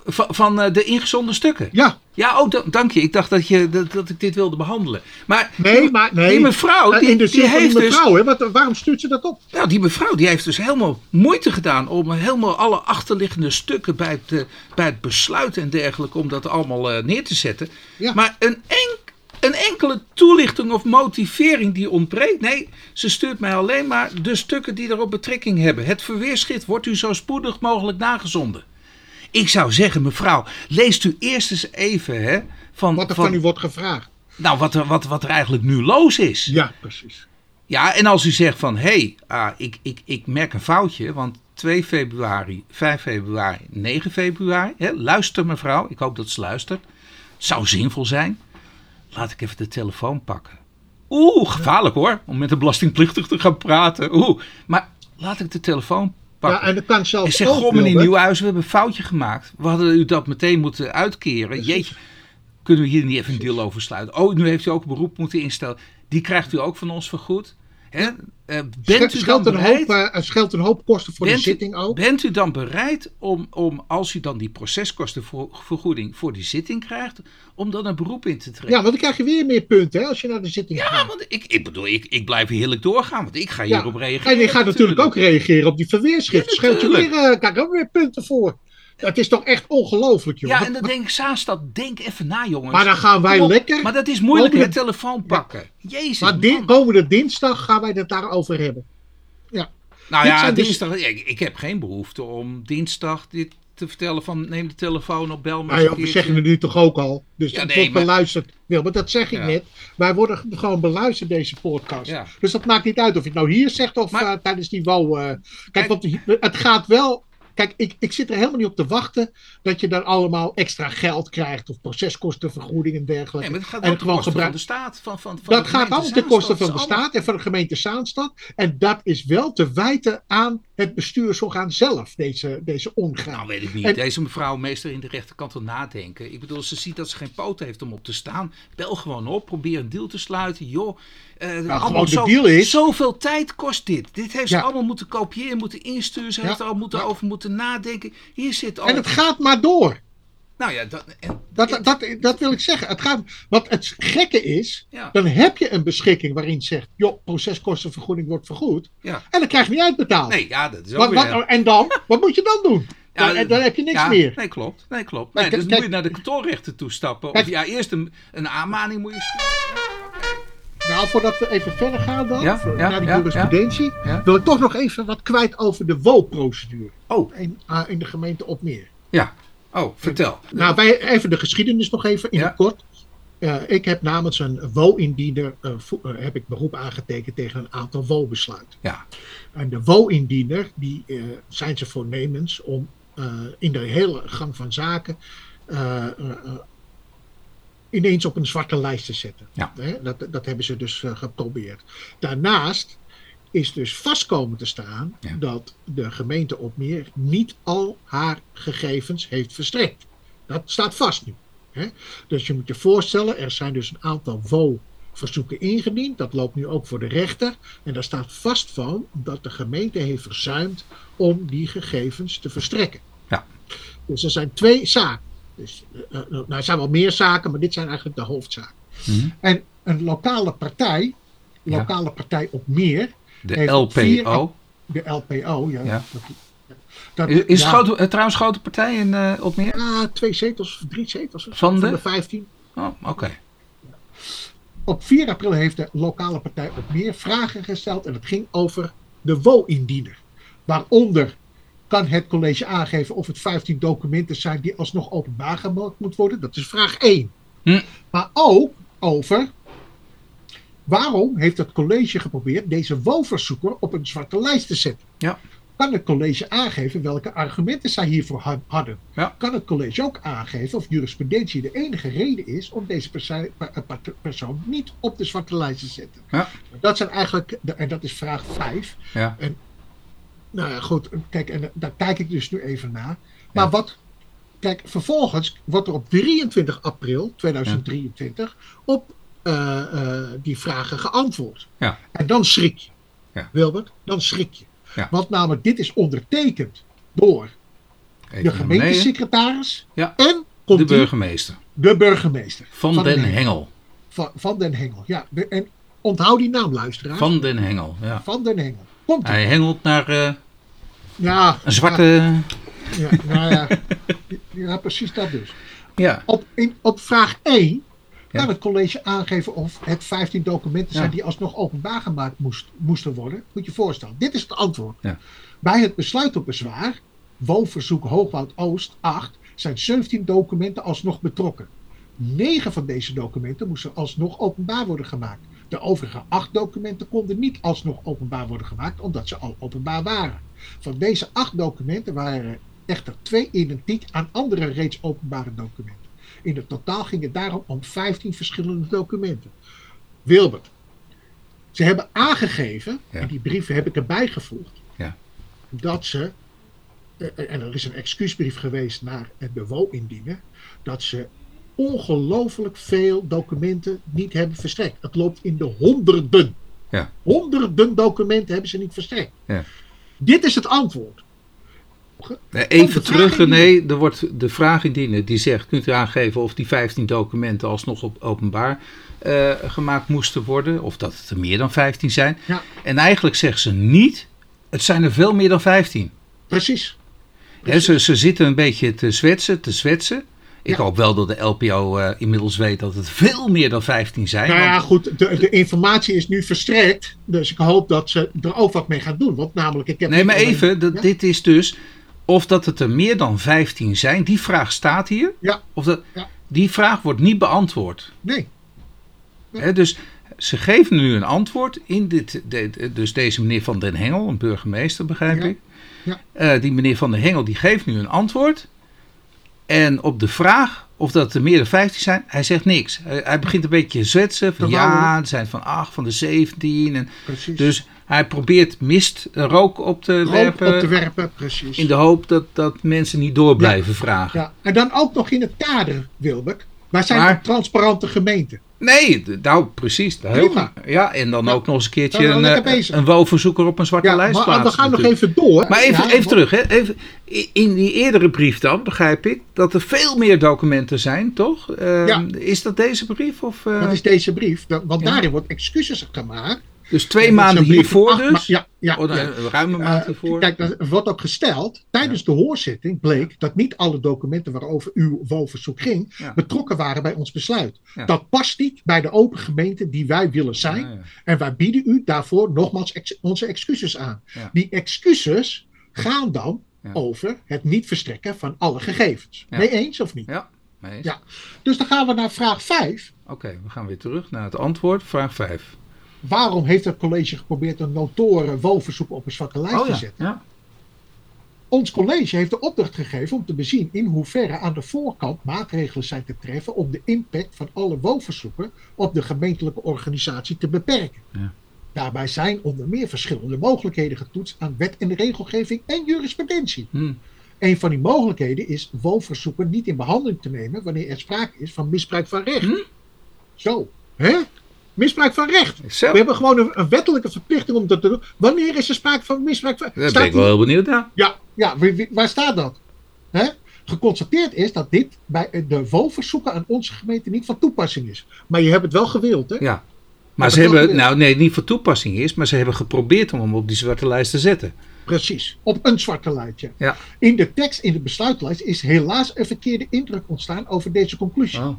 Van, van uh, de ingezonden stukken? Ja. Ja, oh, dank je. Ik dacht dat, je, dat, dat ik dit wilde behandelen. Maar, nee, die, maar nee. die mevrouw, die, in de die heeft die dus- mevrouw, dus... Hè? Wat, waarom stuurt ze dat op? Nou, die mevrouw die heeft dus helemaal moeite gedaan om helemaal alle achterliggende stukken bij het, uh, bij het besluit en dergelijke, om dat allemaal uh, neer te zetten. Ja. Maar een, een enkele toelichting of motivering die ontbreekt. Nee, ze stuurt mij alleen maar de stukken die erop betrekking hebben. Het verweerschrift wordt u zo spoedig mogelijk nagezonden. Ik zou zeggen, mevrouw, leest u eerst eens even hè, van... Wat er van, van u wordt gevraagd. Nou, wat er, wat, wat er eigenlijk nu los is. Ja, precies. Ja, en als u zegt van, hé, hey, ah, ik, ik, ik merk een foutje, want 2 februari, 5 februari, 9 februari, hè, luister mevrouw, ik hoop dat ze luistert. Zou zinvol zijn. Laat ik even de telefoon pakken. Oeh, gevaarlijk hoor, om met de belastingplichtige te gaan praten. Oeh, maar laat ik de telefoon ja, en dat kan zelfs Ik zeg, goh meneer Nieuwhuis, we hebben een foutje gemaakt. We hadden u dat meteen moeten uitkeren. Jeetje, kunnen we hier niet even een deal over sluiten? Oh, nu heeft u ook een beroep moeten instellen. Die krijgt u ook van ons vergoed. Hè? Uh, bent u dan bereid, een hoop, uh, scheelt een hoop kosten voor de zitting ook. Bent u dan bereid om, om, als u dan die proceskostenvergoeding voor die zitting krijgt, om dan een beroep in te trekken? Ja, want dan krijg je weer meer punten hè, als je naar de zitting ja, gaat. Ja, want ik, ik bedoel, ik, ik blijf heerlijk doorgaan, want ik ga hierop ja. reageren. En je gaat natuurlijk ook reageren op die verweerschrift. Ja, scheelt je weer, uh, krijg ook weer punten voor. Het is toch echt ongelooflijk, joh. Ja, en dan denk ik, Zaanstad, denk even na, jongens. Maar dan gaan wij Kom lekker- Maar dat is moeilijk, Komende- telefoon pakken. Jezus, maar di- man. komende dinsdag gaan wij het daarover hebben. Ja. Nou dit ja, dus- dinsdag, ik, ik heb geen behoefte om dinsdag dit te vertellen van neem de telefoon op, bel Maar eens ja, we zeggen het nu toch ook al. Dus Ja, het nee, wordt maar- beluisterd. Wil, maar dat zeg ik Ja. net. Wij worden gewoon beluisterd, deze podcast. Ja. Dus dat maakt niet uit of je het nou hier zegt of Maar- eh, tijdens die WO. eh. kijk, Kijk- want het gaat wel. Kijk, ik, ik zit er helemaal niet op te wachten dat je dan allemaal extra geld krijgt. Of proceskostenvergoeding en dergelijke. Nee, maar het gaat en ten gewoon gebruik- de staat. Van, van, van Dat de gaat allemaal ten koste van de staat en van de gemeente Zaanstad. En dat is wel te wijten aan het bestuursorgaan zelf, deze, deze ongaan. Nou, weet ik niet. En- Deze mevrouw meester in de rechterkant wil nadenken. Ik bedoel, ze ziet dat ze geen poot heeft om op te staan. Bel gewoon op, probeer een deal te sluiten. Joh, eh, allemaal gewoon de zo- deal is- Zoveel tijd kost dit. Dit heeft ze allemaal moeten kopiëren, moeten insturen. Ze Ja. heeft er al moeten Ja. over moeten nadenken. Hier zit al... En het gaat maar door. Nou ja, dat... En, Dat, dat, dat wil ik zeggen. Het gaat, wat het gekke is, dan heb je een beschikking waarin zegt, joh, proceskostenvergoeding wordt vergoed. ja. En dan krijg je niet uitbetaald. Nee, ja, dat is ook Wat, weer... wat, en dan? Wat moet je dan doen? Ja, dan, dan heb je niks ja, meer. Nee, klopt. Nee, klopt. Nee, kijk- dus moet je naar de kantoorrechter toestappen. Of Kijk- ja, eerst een, een aanmaning moet je sturen. Nou, voordat we even verder gaan dan, Ja, voor- ja, naar die ja, jurisprudentie, ja. wil ik toch nog even wat kwijt over de WO-procedure Oh, in, ah, in de gemeente Opmeer. ja. Oh, vertel. Nou, wij, even de geschiedenis nog even in het kort. Eh, ik heb namens een WO-indiener eh, eh, heb ik beroep aangetekend tegen een aantal WO-besluiten. Ja. En de WO-indiener, die eh, zijn ze voornemens om eh, in de hele gang van zaken eh, eh, eh, ineens op een zwarte lijst te zetten. Ja. Dat, dat hebben ze dus eh, geprobeerd. Daarnaast is dus vast komen te staan Ja. dat de gemeente Opmeer niet al haar gegevens heeft verstrekt. Dat staat vast nu. Hè? Dus je moet je voorstellen, er zijn dus een aantal WO-verzoeken ingediend. Dat loopt nu ook voor de rechter. En daar staat vast van dat de gemeente heeft verzuimd om die gegevens te verstrekken. Ja. Dus er zijn twee zaken. Dus, eh, eh, nou, er zijn wel meer zaken, maar dit zijn eigenlijk de hoofdzaken. Mhm. En een lokale partij, Ja. lokale partij op meer, De op vier LPO. de LPO, ja. Ja. Dat, dat- Is, ja, grote, eh, trouwens grote partij in eh Opmeer? ja, twee zetels, drie zetels. Van de? de 15. Oh, oké. Op 4 april heeft de lokale partij op meer vragen gesteld en het ging over de WO-indiener. Waaronder kan het college aangeven of het 15 documenten zijn die alsnog openbaar gemaakt moeten worden. Dat is vraag 1. Hm. Maar ook over waarom heeft het college geprobeerd deze WO-verzoeker op een zwarte lijst te zetten. Ja. Kan het college aangeven welke argumenten zij hiervoor ha- hadden? Ja. Kan het college ook aangeven of jurisprudentie de enige reden is om deze persoon, per- per- persoon niet op de zwarte lijst te zetten? Ja. Dat zijn eigenlijk, de- en dat is vraag 5. Ja. Nou ja, goed, kijk, en daar kijk ik dus nu even naar. Maar Ja. wat, kijk, vervolgens wordt er op 23 april 2023 op eh, eh, die vragen geantwoord. Ja. En dan schrik je, Ja. Wilbert, dan schrik je. Ja. Want namelijk, dit is ondertekend door Even de gemeentesecretaris Ja. en komt De burgemeester. de burgemeester Van, Van den den Hengel. van, van Den Hengel. Ja, de- en onthoud die naam, luisteraar. Van den Hengel, ja. Van Den Hengel. Komt Hij hengelt naar eh, ja, een zwarte... Ja, nou ja, ja, precies dat dus. Ja. Op, in, op vraag 1 Ja. kan het college aangeven of het 15 documenten zijn Ja. die alsnog openbaar gemaakt moest, moesten worden. Moet je je voorstellen. Dit is het antwoord. Ja. Bij het besluit op bezwaar, woonverzoek Hoogwoud Oost 8, zijn 17 documenten alsnog betrokken. 9 van deze documenten moesten alsnog openbaar worden gemaakt. De overige 8 documenten konden niet alsnog openbaar worden gemaakt, omdat ze al openbaar waren. Van deze 8 documenten waren er echter twee identiek aan andere reeds openbare documenten. In het totaal ging het daarom om 15 verschillende documenten. Wilbert, ze hebben aangegeven, Ja. en die brieven heb ik erbij gevoegd, Ja. dat ze, eh, en er is een excuusbrief geweest naar de WO-indiener, dat ze ongelooflijk veel documenten niet hebben verstrekt. Het loopt in de honderden. Ja. Honderden documenten hebben ze niet verstrekt. Ja. Dit is het antwoord. Even terug, René. Er wordt de vraag indienen die zegt: kunt u aangeven of die 15 documenten alsnog op openbaar eh, gemaakt moesten worden? Of dat het er meer dan 15 zijn? Ja. En eigenlijk zeggen ze niet: het zijn er veel meer dan 15. Precies. En Hè, ze, ze zitten een beetje te zwetsen, te zwetsen. Ik Ja. hoop wel dat de LPO eh, inmiddels weet dat het veel meer dan 15 zijn. Nou ja, want- goed, de, de informatie is nu verstrekt. Dus ik hoop dat ze er ook wat mee gaan doen. Want namelijk, ik heb nee, maar even, Ja? dit is dus of dat het er meer dan 15 zijn. Die vraag staat hier. Ja. Of dat, Ja. Die vraag wordt niet beantwoord. Nee. Dus ze geven nu een antwoord in dit. de- dus deze meneer Van den Hengel, een burgemeester, begrijp ik. Ja. Eh, die meneer Van den Hengel die geeft nu een antwoord. En op de vraag of dat er meer dan 15 zijn, hij zegt niks. Hij, hij begint een beetje zwetsen. Van ja, er zijn van 8, van de 17. En Precies. dus hij probeert mist, eh, rook op te Rook werpen. op te werpen, precies. In de hoop dat, dat mensen niet door blijven vragen. Ja. En dan ook nog in het kader, Wilbert. Wij zijn Maar- een transparante gemeente. Nee, nou precies. Heel Prima. goed. Ja, en dan Ja. ook nog eens een keertje Dan een, eh, een woonverzoeker op een zwarte Ja, lijst maar plaatsen. we gaan nog even door. Maar even, Ja, even terug, hè. Even, in die eerdere brief dan, begrijp ik, dat er veel meer documenten zijn, toch? Eh, Ja. Is dat deze brief? Of, eh, Dat is deze brief. Want daarin wordt excuses gemaakt. Dus twee maanden hiervoor acht dus? Ja, ja, Oh, ruime maand Eh, hiervoor? Kijk, er wordt ook gesteld, tijdens de hoorzitting bleek dat niet alle documenten waarover uw woonverzoek ging, betrokken waren bij ons besluit. Dat past niet bij de open gemeente die wij willen zijn. En wij bieden u daarvoor nogmaals ex- onze excuses aan. Die excuses gaan dan over het niet verstrekken van alle gegevens. Mee eens of niet? Ja. Ja. Dus dan gaan we naar vraag 5. Oké, we gaan weer terug naar het antwoord. Vraag 5. Waarom heeft het college geprobeerd een notoren woonverzoek op een zwakke lijst Oh te zetten? ja. Ons college heeft de opdracht gegeven om te bezien in hoeverre aan de voorkant maatregelen zijn te treffen om de impact van alle woonverzoeken op de gemeentelijke organisatie te beperken. Ja. Daarbij zijn onder meer verschillende mogelijkheden getoetst aan wet en regelgeving en jurisprudentie. Hm. Een van die mogelijkheden is woonverzoeken niet in behandeling te nemen wanneer er sprake is van misbruik van recht. Hm? Zo, hè? Misbruik van recht. Zo, We hebben gewoon een, een wettelijke verplichting om dat te doen. Wanneer is er sprake van misbruik van daar ben ik wel heel benieuwd naar. ja, ja waar staat dat? Hè? Geconstateerd is dat dit bij de woonverzoeken aan onze gemeente niet van toepassing is. Maar je hebt het wel gewild, hè? Ja. Maar ze hebben, nou nee, niet voor toepassing is, maar ze hebben geprobeerd om hem op die zwarte lijst te zetten. Precies, op een zwarte lijstje. Ja. In de tekst, in de besluitlijst, is helaas een verkeerde indruk ontstaan over deze conclusie. Oh.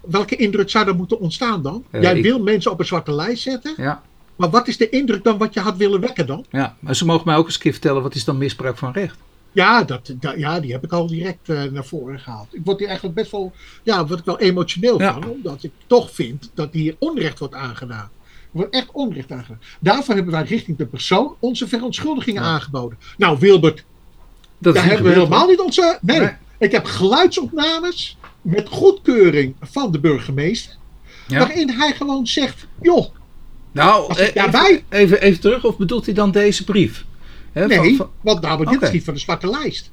Welke indruk zou er moeten ontstaan dan? Jij ik- wil mensen op een zwarte lijst zetten, Ja, maar wat is de indruk dan wat je had willen wekken dan? ja, maar ze mogen mij ook eens een keer vertellen, wat is dan misbruik van recht? Ja, dat, dat- ja die heb ik al direct eh, naar voren gehaald. Ik word hier eigenlijk best wel, ja, word ik wel emotioneel Ja. van, omdat ik toch vind dat hier onrecht wordt aangedaan. Er wordt echt onrecht aangedaan. Daarvoor hebben wij richting de persoon onze verontschuldigingen Ja. aangeboden. Nou, Wilbert, Dat daar hebben we helemaal niet onze. Nee, Nee. ik heb geluidsopnames met goedkeuring van de burgemeester. Ja. Waarin hij gewoon zegt: joh, Nou, eh, daarbij- even, even, even terug, of bedoelt hij dan deze brief? Nee, van- van- want nou, dit is niet van de zwarte lijst.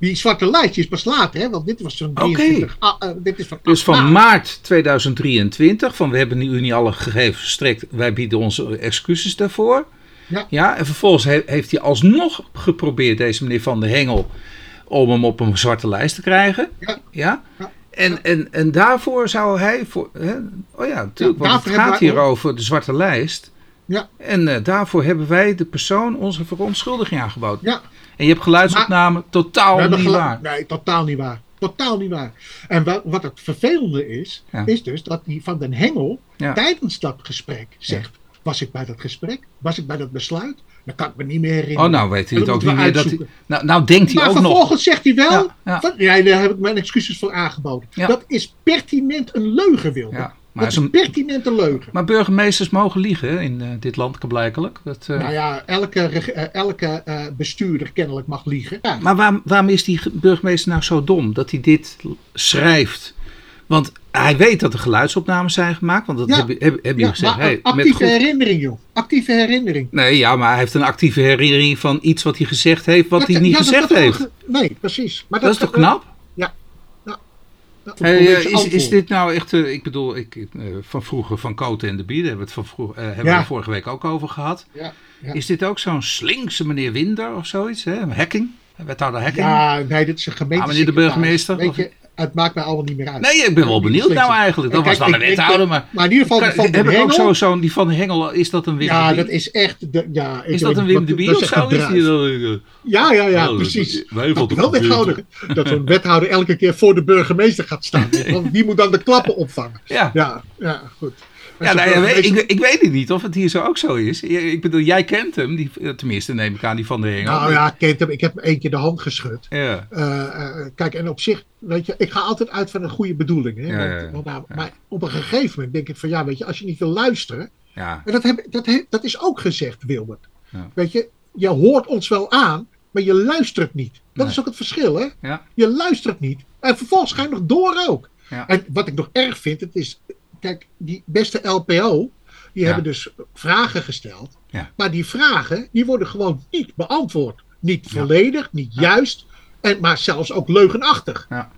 Die zwarte lijst die is pas later, hè? Want dit was zo'n Oké. 23. ah, eh, dit is van dus van 8 maart 2023, van we hebben nu niet alle gegevens verstrekt, wij bieden onze excuses daarvoor. Ja. ja en vervolgens he- heeft hij alsnog geprobeerd, deze meneer Van der Hengel, om hem op een zwarte lijst te krijgen. Ja. Ja? En, en, en daarvoor zou hij, voor, hè, oh ja, natuurlijk, want het gaat hier over de zwarte lijst. Ja. En eh, daarvoor hebben wij de persoon onze verontschuldiging aangeboden. Ja, En je hebt geluidsopname, totaal niet waar. Nee, totaal niet waar. Totaal niet waar. En wa- wat het vervelende is, Ja. is dus dat die van den Hengel Ja. tijdens dat gesprek zegt: Was ik bij dat gesprek? Was ik bij dat besluit? Dat kan ik me niet meer herinneren. Oh, nou weet hij het ook niet meer. Dat hij, nou, nou denkt hij Maar ook nog. vervolgens zegt hij wel: Ja, ja. Van, ja, daar heb ik mijn excuses voor aangeboden. Ja. Dat is pertinent een leugen, Wilde. Ja, maar dat is pertinent een leugen. Maar burgemeesters mogen liegen in eh, dit land blijkelijk. Dat, eh, Nou ja, elke, eh, elke eh, bestuurder kennelijk mag liegen. Ja. Maar waar- waarom is die ge- burgemeester nou zo dom dat hij dit schrijft? Want hij weet dat er geluidsopnames zijn gemaakt. Want dat Ja. heb, je- heb, heb je Ja, gezegd. hey, een met actieve goed... herinnering, joh. Actieve herinnering. Nee, ja, maar hij heeft een actieve herinnering van iets wat hij gezegd heeft, wat Ja, hij niet ja, gezegd dat- heeft. Nee, precies. Maar Dat is toch knap? Hey, vond ik eh, is, is dit nou echt, eh, ik bedoel, ik, eh, van vroeger van Koten en de Bieden hebben we het van vroeger, eh, hebben Ja. we vorige week ook over gehad. Ja, ja. Is dit ook zo'n slinkse meneer Winder of zoiets? Hè? Hacking? Wethouder Hacking? Ja, nee, dit is een gemeente. Ah, meneer de burgemeester, Weet je, het maakt mij allemaal niet meer uit. Nee, ik ben wel benieuwd nou eigenlijk. Dat was dan een wethouder, maar... Maar in ieder geval, die van heb de ik ook Hengel, zo- zo'n, die van de Hengel, is dat een Wim Ja, dat is echt. De, ja, ik Is dat een Wim de Bie dat of is zo? Is die dan, Ja, ja, ja, precies. wij Dat wel wethouder. Dat zo'n wethouder elke keer voor de burgemeester gaat staan. Want wie moet dan de klappen opvangen? Ja, Ja, ja, goed. Ja nou, ja, weet- ik, ik weet het niet of het hier zo ook zo is. Ik bedoel, jij kent hem, die, eh, tenminste neem ik aan, die van de Hengel. Nou ja, ik kent hem. Ik heb hem één keer de hand geschud. Ja, Eh, eh, kijk, en op zich, weet je, ik ga altijd uit van een goede bedoeling. Hè? Ja, want, ja, ja. want nou. Maar op een gegeven moment denk ik van ja, weet je, als je niet wil luisteren. ja, En dat, heb, dat, dat is ook gezegd, Wilbert. Weet je, je hoort ons wel aan, maar je luistert niet. Dat Nee. is ook het verschil, hè? ja, Je luistert niet. En vervolgens ga je nog door ook. Ja. En wat ik nog erg vind, het is, kijk, die beste LPO, die Ja. hebben dus vragen gesteld. Ja. Maar die vragen, die worden gewoon niet beantwoord. Niet volledig, niet juist, en, maar zelfs ook leugenachtig. Ja.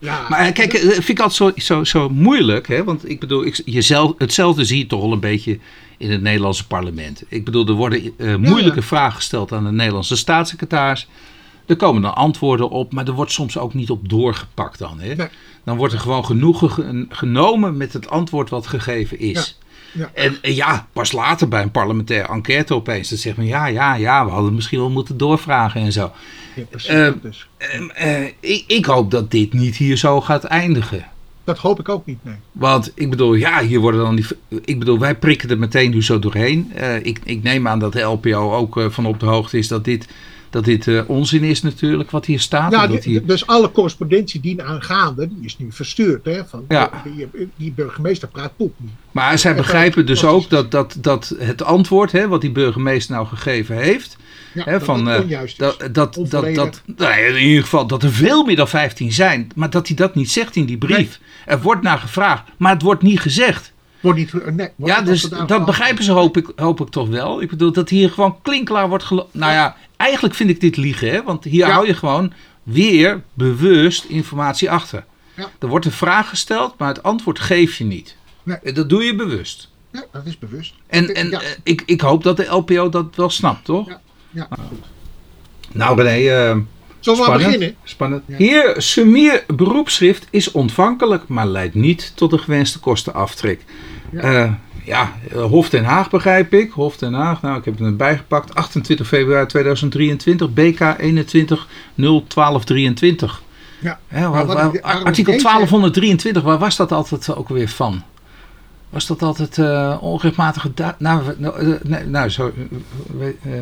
Ja, Maar eh, kijk, eh, vind ik altijd zo, zo, zo moeilijk. Hè? Want ik bedoel, ik, jezelf, hetzelfde zie je toch al een beetje in het Nederlandse parlement. Ik bedoel, er worden eh, moeilijke ja. vragen gesteld aan de Nederlandse staatssecretaris. Er komen dan antwoorden op, maar er wordt soms ook niet op doorgepakt dan. Hè? Nee. Dan wordt er gewoon genoegen ge- genomen met het antwoord wat gegeven is. Ja. En, en ja, pas later bij een parlementaire enquête opeens, dan zegt men ja, ja, ja, we hadden misschien wel moeten doorvragen en zo. ja, precies. Dus. Ik, ik hoop dat dit niet hier zo gaat eindigen. Dat hoop ik ook niet, nee. Want ik bedoel, ja, hier worden dan die. Ik bedoel, wij prikken er meteen nu zo doorheen. Eh, ik, ik neem aan dat de LPO ook eh, van op de hoogte is dat dit, dat dit eh, onzin is, natuurlijk, wat hier staat. Ja, dat die- hier, dus alle correspondentie dienaangaande, die is nu verstuurd. Hè, van, Ja. die, die burgemeester praat poep niet. maar zij dat- begrijpen dus dat is- ook dat, dat, dat het antwoord, hè, wat die burgemeester nou gegeven heeft. Ja, Hè, dat van, het eh, is. dat, dat, dat, dat, nou in ieder geval dat er veel meer dan 15 zijn. Maar dat hij dat niet zegt in die brief. Er wordt naar gevraagd, maar het wordt niet gezegd. Wordt niet, eh, nee, wordt Ja, dus dat begrijpen ze hoop ik, hoop ik toch wel. Ik bedoel, dat hier gewoon klinkklaar wordt gelo- Nou ja, eigenlijk vind ik dit liegen, hè? Want hier Ja. hou je gewoon weer bewust informatie achter. Ja. Er wordt een vraag gesteld, maar het antwoord geef je niet. Nee. Eh, Dat doe je bewust. Ja, dat is bewust. En, en Ja. eh, ik, ik hoop dat de LPO dat wel snapt, toch? Ja. Ja, goed. Nou René, eh, Zullen we maar beginnen? spannend. Ja. Hier, Sumier beroepsschrift is ontvankelijk, maar leidt niet tot de gewenste kostenaftrek. Ja. Ja, ja eh, Hof Den Haag begrijp ik. Hof Den Haag, nou ik heb het erbij gepakt. 28 februari 2023, BK 21 01223. Ja. Hè, waar- Maar wat waar- ik- waarom artikel deze- 1223, waar was dat altijd ook weer van? Was dat altijd eh onrechtmatige Nou, nou, eh, nou, zo. eh, eh,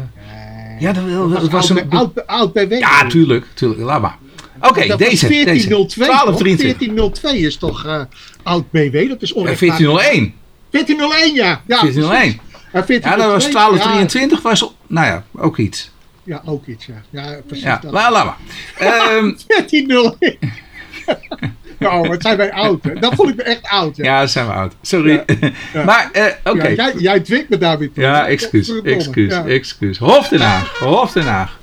ja, dat, Dat dat was oud, een. oud, oud BW. Ja, tuurlijk, tuurlijk. Laat maar. Oké, was deze. 1402. deze. toch? 1223. 1402 is toch eh, oud BW? Dat is onrechtmatig. 1401. 1401, ja. ja 1401. precies. En 1402, Ja, dat was 1223. Was, nou ja, ook iets. Ja, ja, ook iets, ja. Ja, precies. Ja, dat. laat maar. Ehm, 1401. nou, wat zijn wij oud, hè? Dat vond ik me echt oud, hè? ja, dan zijn we oud. Sorry. ja. maar, eh, oké. Ja, jij, jij dwingt me daar weer toe. Ja, excuus, excuus, Ja. excuus. Hof Den Haag, Hof Den Haag.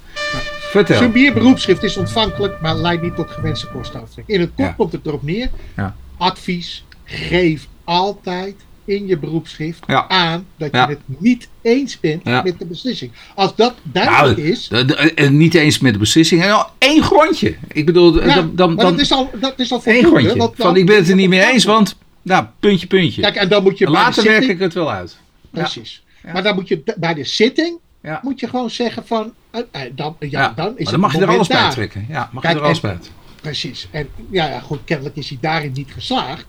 Vertel. Zo'n bierberoepschrift is ontvankelijk, maar leidt niet tot gewenste kostenaftrek. In het kort Ja. komt het erop neer. Ja. Advies, geef altijd in je beroepschrift Ja. aan dat je Ja. het niet eens bent Ja. met de beslissing. Als dat duidelijk Nou, is, eh, niet eens met de beslissing. En al één grondje. Ik bedoel, eh, dan, dan, dat is al, dat is al één grondje. want Van ik ben het er niet mee eens, want, nou, puntje, puntje. Kijk, en dan moet je Later werk ik het wel uit. Precies. Maar dan moet je bij de zitting moet je gewoon zeggen van, eh, dan, ja, dan is maar dan mag je er alles bij trekken. Ja, mag Kijk, je er alles en- bij. Precies. En ja, ja, goed, kennelijk is hij daarin niet geslaagd.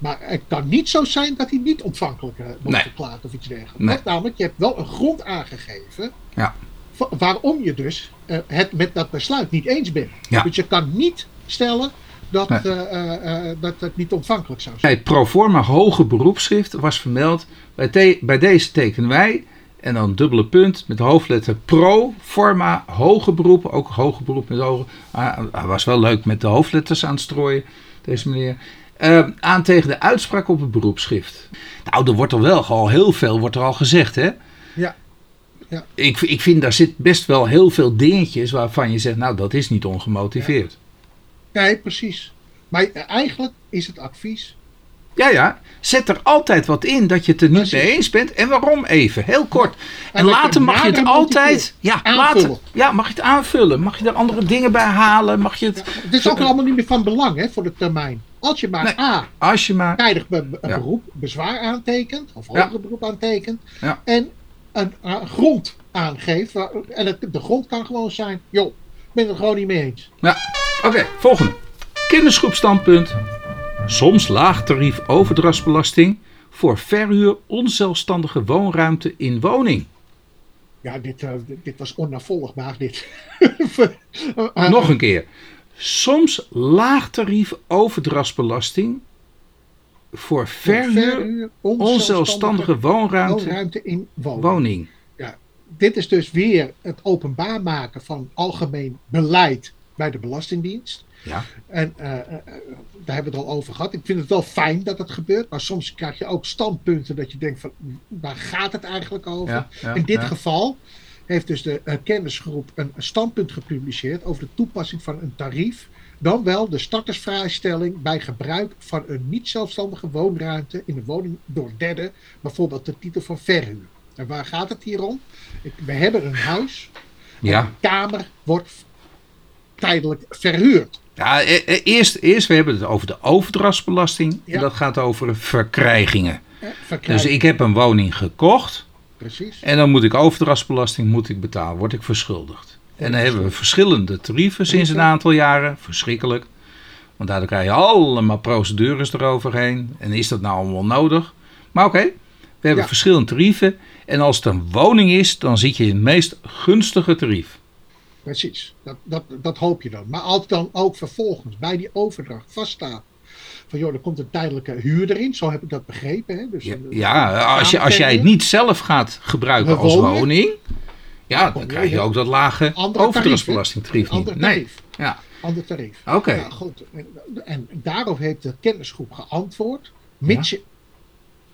Maar het kan niet zo zijn dat hij niet ontvankelijk eh, wordt Nee. verklaard of iets dergelijks. Nee. Namelijk, je hebt wel een grond aangegeven Ja. waarom je dus eh, het met dat besluit niet eens bent. Ja. Dus je kan niet stellen dat, Nee. eh, dat het niet ontvankelijk zou zijn. Bij het proforma hoge beroepsschrift was vermeld. Bij, bij deze tekenen wij. En dan dubbele punt met hoofdletter pro forma hoge beroep. Ook hoge beroep met hoge. Ah, Hij was wel leuk met de hoofdletters aan het strooien. Deze meneer. Eh, aan tegen de uitspraak op het beroepsschrift. Nou, er wordt er wel al heel veel wordt er al gezegd, hè? Ja. Ja. Ik, ik vind daar zit best wel heel veel dingetjes waarvan je zegt, nou, dat is niet ongemotiveerd. Nee, precies. Maar eigenlijk is het advies, Ja, ja. Zet er altijd wat in dat je het er niet Precies. mee eens bent. En waarom even? Heel kort. En, later mag je het altijd. Ja, aanvullen. later. Ja, mag je het aanvullen. Mag je er andere dingen bij halen. Mag je het. Het is ook allemaal niet meer van belang hè, voor de termijn. Als je maar Nee. A, Als je maar. tijdig be- Ja. beroep, bezwaar aantekent, of Ja. hoger beroep aantekent, Ja. en een, grond aangeeft. waar- en het, de grond kan gewoon zijn, joh, ik ben het er gewoon niet mee eens. Ja, oké, volgende. Kindersgroepstandpunt. Soms laag tarief overdrachtsbelasting voor verhuur onzelfstandige woonruimte in woning. Ja, dit, eh, dit- was onnavolgbaar, dit. Nog een keer. Soms laag tarief overdrachtsbelasting voor verhuur onzelfstandige woonruimte woonruimte in woning. woning. Dit is dus weer het openbaar maken van algemeen beleid bij de Belastingdienst. Ja, En eh, eh, eh, daar hebben we het al over gehad. Ik vind het wel fijn dat het gebeurt, maar soms krijg je ook standpunten dat je denkt van waar gaat het eigenlijk over? ja, ja, In dit ja. geval heeft dus de eh, kennisgroep een standpunt gepubliceerd over de toepassing van een tarief. Dan wel de startersvrijstelling bij gebruik van een niet zelfstandige woonruimte in een woning door derden, bijvoorbeeld de titel van verhuur. En waar gaat het hier om? Ik- We hebben een huis, Ja, een kamer wordt tijdelijk verhuurd. ja e- e- eerst, eerst we hebben het over de overdrachtsbelasting. En dat gaat over verkrijgingen. Hè, Dus verkrijgen. ik heb een woning gekocht. Precies. En dan moet ik overdrachtsbelasting moet ik betalen, word ik verschuldigd. En dan hebben we verschillende tarieven sinds een aantal jaren. Verschrikkelijk. Want daardoor krijg je allemaal procedures eroverheen. En is dat nou allemaal nodig? Maar oké, we hebben Ja. verschillende tarieven. En als het een woning is, dan zit je in het meest gunstige tarief. Precies, dat, dat, dat hoop je dan. Maar als dan ook vervolgens bij die overdracht vaststaat van joh, er komt een tijdelijke huur erin, zo heb ik dat begrepen. Hè? Dus Ja, ja als, je, als jij het niet zelf gaat gebruiken als woning, ja, dan kom je krijg je ook dat lage overdrachtsbelastingtarief tarief, niet. Nee, Ander tarief. ja, Ander tarief. oké. Goed. En, en daarop heeft de kennisgroep geantwoord, mits je,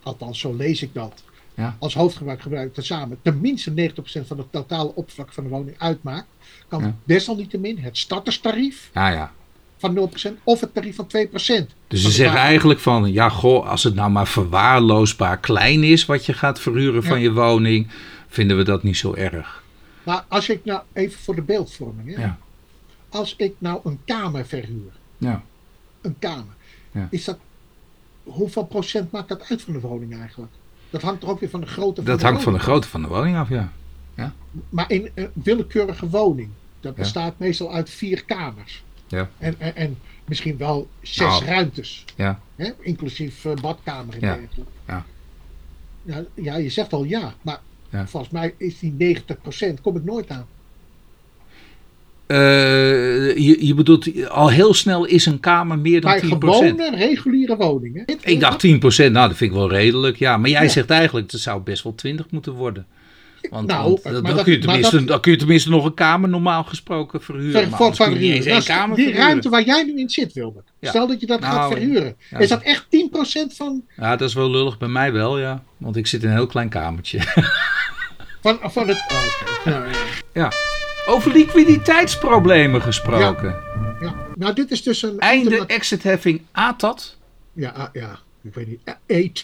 althans zo lees ik dat, Ja. als hoofdgebruik gebruik tezamen tenminste 90% van het totale oppervlak van de woning uitmaakt, kan Ja. desalniettemin het starterstarief Ja, ja. Van 0% of het tarief van 2%. Dus ze zeggen eigenlijk van, ja goh, als het nou maar verwaarloosbaar klein is wat je gaat verhuren van Ja. je woning, vinden we dat niet zo erg. Maar als ik nou even voor de beeldvorming, hè? Ja. als ik nou een kamer verhuur, Ja. een kamer, Ja. is dat, hoeveel procent maakt dat uit van de woning eigenlijk? Dat hangt er ook weer van de grootte van Dat de hangt van de woning grootte van de woning af, ja. af. Maar in een willekeurige woning, dat Ja. bestaat meestal uit vier kamers. Ja. En, en, en misschien wel zes Nou. ruimtes, Ja, hè? inclusief eh, badkamer en Ja. Ja. Ja, ja, je zegt al ja, maar Ja. volgens mij is die 90% kom ik nooit aan. Eh, je, je bedoelt, al heel snel is een kamer meer dan Bij 10%. gewone, reguliere woningen. Ik dacht 10%, nou dat vind ik wel redelijk. Ja, maar jij zegt eigenlijk, het zou best wel 20 moeten worden. Want, Nou, want maar dan, dat- kun je maar tenminste, dat- dan kun je tenminste nog een kamer normaal gesproken verhuren. Ver, voor, niet eens één kamer die verhuren. ruimte waar jij nu in zit, Wilbert. Ja. Stel dat je dat gaat Nou, verhuren. ja. Is dat echt 10% van, Ja, dat is wel lullig bij mij wel, ja. Want ik zit in een heel klein kamertje. van, van het... oh. Nou, ja. ja. Over liquiditeitsproblemen gesproken. ja. Nou, dit is dus een... Einde interna- exitheffing ATAT. Ja, ja, ik weet niet. ATAD.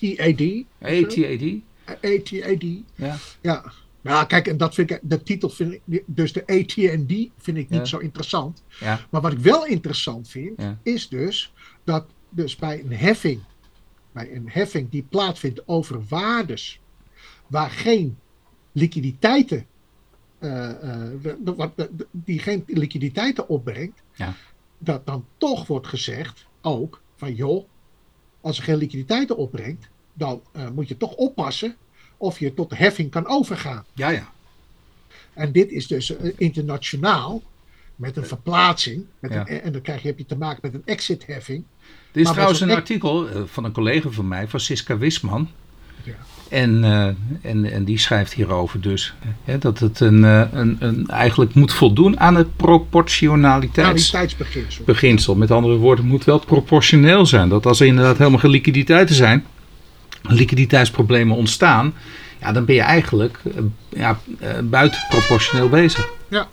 ATAD. ATAD. Ja. Ja. Nou, kijk, en dat vind ik, de titel vind ik, dus de ATND vind ik niet Ja. zo interessant. Ja. Maar wat ik wel interessant vind, Ja. is dus dat dus bij een heffing, bij een heffing die plaatsvindt over waardes waar geen liquiditeiten, eh, eh, die geen liquiditeiten opbrengt, Ja. dat dan toch wordt gezegd ook van joh, als er geen liquiditeiten opbrengt, dan eh, moet je toch oppassen of je tot de heffing kan overgaan. Ja, ja. En dit is dus eh, internationaal met een verplaatsing. Met Ja. een, en dan krijg je, heb je te maken met een exit-heffing. Dit is Maar trouwens een artikel eh, van een collega van mij, Francisca Wisman. Ja. En, eh, en, en die schrijft hierover dus hè, dat het een, eh, een, een, eigenlijk moet voldoen aan het proportionaliteitsbeginsel. Kwaliteitsbeginsel. Met andere woorden, het moet wel proportioneel zijn. Dat als er inderdaad helemaal geen liquiditeiten zijn, liquiditeitsproblemen ontstaan, ja, dan ben je eigenlijk eh, ja, eh, buitenproportioneel bezig. Ja.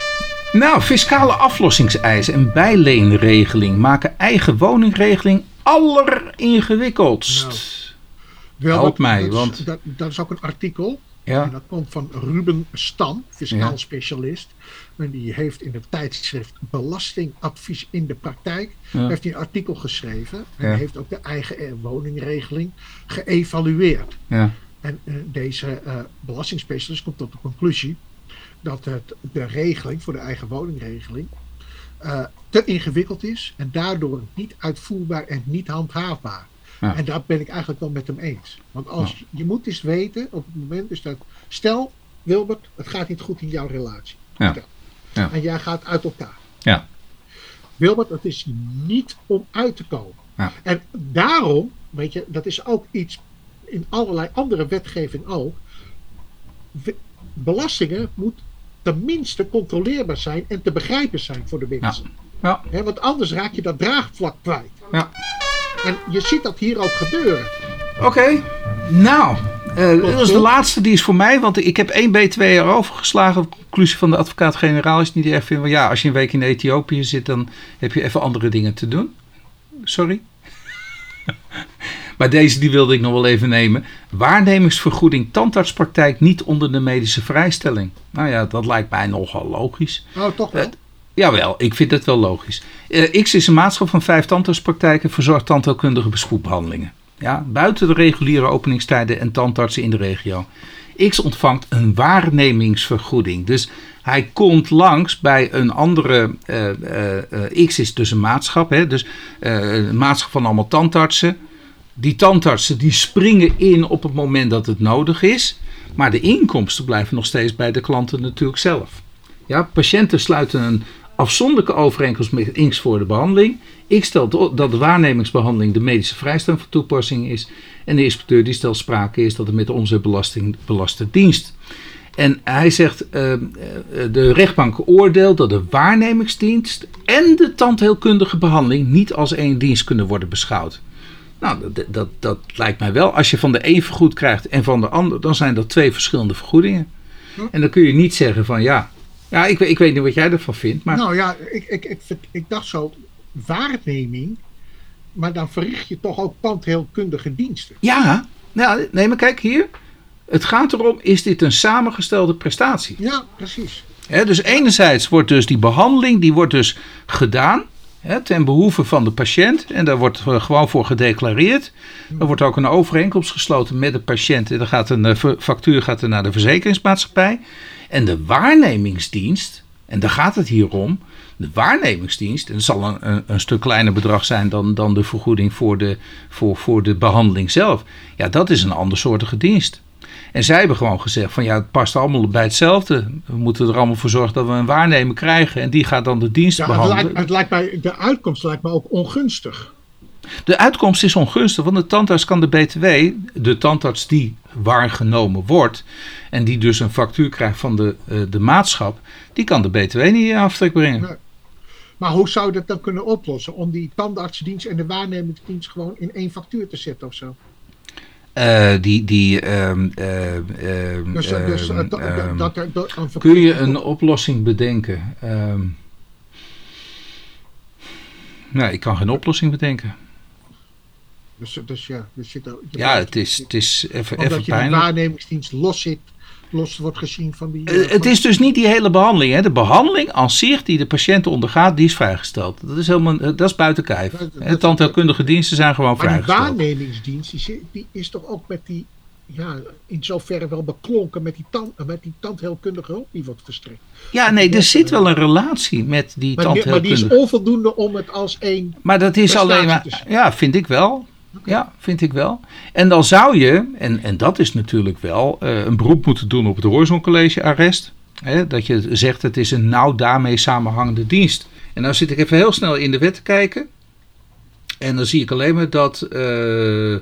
Nou, fiscale aflossingseisen en bijleenregeling maken eigen woningregeling alleringewikkeldst. Nou, Wel, Help mij, dat want- Dat, dat is ook een artikel. En Ja, dat komt van Ruben Stam, fiscaal Ja. specialist. En die heeft in het tijdschrift Belastingadvies in de Praktijk Ja. heeft hij een artikel geschreven. En Ja. hij heeft ook de eigen eh, woningregeling geëvalueerd. ja, En eh, deze eh belastingspecialist komt tot de conclusie dat het, de regeling voor de eigen woningregeling te ingewikkeld is en daardoor niet uitvoerbaar en niet handhaafbaar. Ja. En daar ben ik eigenlijk wel met hem eens. Want als, je moet eens weten op het moment dus dat, stel Wilbert, het gaat niet goed in jouw relatie. Ja. Ja. En jij gaat uit elkaar. Ja. Wilbert, het is niet om uit te komen. Ja. En daarom, weet je, dat is ook iets in allerlei andere wetgeving ook. Belastingen moet tenminste controleerbaar zijn en te begrijpen zijn voor de mensen. ja, Hè, want anders raak je dat draagvlak kwijt. ja. En je ziet dat hier ook gebeuren. Oké, nou, eh, dat is de laatste, die is voor mij, want ik heb één B2 erover geslagen. Conclusie van de advocaat-generaal is niet erg vinden. van ja, als je een week in Ethiopië zit, dan heb je even andere dingen te doen. Sorry. maar deze die wilde ik nog wel even nemen. Waarnemingsvergoeding tandartspraktijk niet onder de medische vrijstelling. Nou ja, dat lijkt mij nogal logisch. Nou, toch wel. Eh, Jawel, ik vind het wel logisch. Eh, X is een maatschap van vijf tandartspraktijken, verzorgt tandheelkundige bespoedbehandelingen. Ja, buiten de reguliere openingstijden en tandartsen in de regio. X ontvangt een waarnemingsvergoeding. Dus hij komt langs bij een andere. eh, eh, eh, X is dus een maatschap, hè, dus een maatschap van allemaal tandartsen. Die tandartsen die springen in op het moment dat het nodig is. Maar de inkomsten blijven nog steeds bij de klanten natuurlijk zelf. Ja, patiënten sluiten een afzonderlijke overeenkomst met X voor de behandeling. Stelt o- dat de waarnemingsbehandeling de medische vrijstelling van toepassing is. En de inspecteur die stelt sprake is dat het met de omzetbelasting belaste dienst. En hij zegt, eh, eh, de rechtbank oordeelt dat de waarnemingsdienst en de tandheelkundige behandeling niet als één dienst kunnen worden beschouwd. Nou, dat, dat, dat lijkt mij wel. Als je van de een vergoed krijgt en van de ander, dan zijn dat twee verschillende vergoedingen. Hm. En dan kun je niet zeggen van ja, ja ik, weet- ik weet niet wat jij ervan vindt, maar Nou ja, ik, ik, ik, ik dacht zo, waarneming, maar dan verricht je toch ook tandheelkundige diensten. ja, nou, nee, maar kijk hier. Het gaat erom, is dit een samengestelde prestatie? Ja, precies. Dus enerzijds wordt dus die behandeling, die wordt dus gedaan hè, ten behoeve van de patiënt. En daar wordt eh, gewoon voor gedeclareerd. Er wordt ook een overeenkomst gesloten met de patiënt. En dan gaat een eh, fa- factuur gaat er naar de verzekeringsmaatschappij. En de waarnemingsdienst, en daar gaat het hier om. De waarnemingsdienst, en het zal een, een, een stuk kleiner bedrag zijn dan, dan de vergoeding voor de, voor, voor de behandeling zelf. Ja, dat is een andersoortige dienst. En zij hebben gewoon gezegd van ja, het past allemaal bij hetzelfde. We moeten er allemaal voor zorgen dat we een waarnemer krijgen. En die gaat dan de dienst Ja, het, behandelen. lijkt, het lijkt mij, de uitkomst lijkt me ook ongunstig. De uitkomst is ongunstig, want de tandarts kan de BTW, de tandarts die waargenomen wordt en die dus een factuur krijgt van de, eh, de maatschap, die kan de BTW niet in aftrek brengen. Maar hoe zou je dat dan kunnen oplossen? Om die tandartsdienst en de waarnemingsdienst gewoon in één factuur te zetten of zo? Eh, die, die, Dus, dus, dat- dat dat een kun je een oplossing bedenken? Ehm, nou, ik kan geen oplossing bedenken. Dus, dus ja, dus je Ja, het is, het is even, Omdat even je de pijnlijk. waarnemingsdienst los zit, los wordt gezien van die... Eh, eh, het is dus niet die hele behandeling. Hè. De behandeling als zich die de patiënt ondergaat, die is vrijgesteld. Dat is, helemaal, eh, dat is buiten kijf. Hè, Tandheelkundige diensten zijn gewoon Maar vrijgesteld. waarnemingsdienst, die, zit- die is toch ook met die, ja, in zoverre wel beklonken met die, tand, met die tandheelkundige hulp die wordt verstrekt. Ja, nee, er zit wel een relatie met die Maar, die- maar die is tandheelkundige. onvoldoende om het als één... Maar dat is alleen maar. Ja, vind ik wel. Ja, vind ik wel. En dan zou je, en, en dat is natuurlijk wel, eh, een beroep moeten doen op het Horizon College arrest. Hè, dat je zegt het is een nauw daarmee samenhangende dienst. En nou zit ik even heel snel in de wet te kijken. En dan zie ik alleen maar dat eh,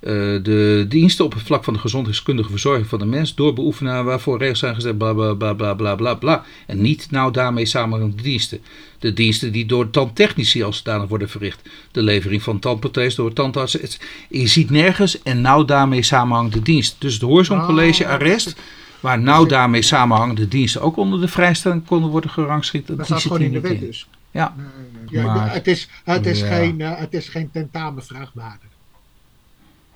de diensten op het vlak van de gezondheidskundige verzorging van de mens door beoefenen waarvoor regels zijn gezet, bla bla bla bla bla bla bla. En niet nou daarmee samenhangende diensten. De diensten die door tandtechnici als zodanig worden verricht. De levering van tandprothese door tandartsen. Je ziet nergens en nou daarmee samenhangende dienst. Dus het Horizon Ah, College arrest, waar nou daarmee samenhangende diensten ook onder de vrijstelling konden worden gerangschikt. Dat staat zit gewoon in de wet dus. Ja, Ja, Maar- het, is, het, is Ja. geen, eh, het is geen.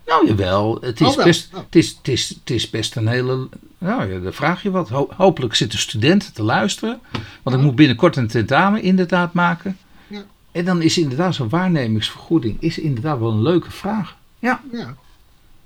Nou jawel, het is, Oh, best, Oh. het, is, het, is, het is best een hele... Nou ja, dan vraag je wat. Ho- hopelijk zitten studenten te luisteren. Want ik moet binnenkort een tentamen inderdaad maken. Ja. En dan is inderdaad zo'n waarnemingsvergoeding is inderdaad wel een leuke vraag. Ja, Ja.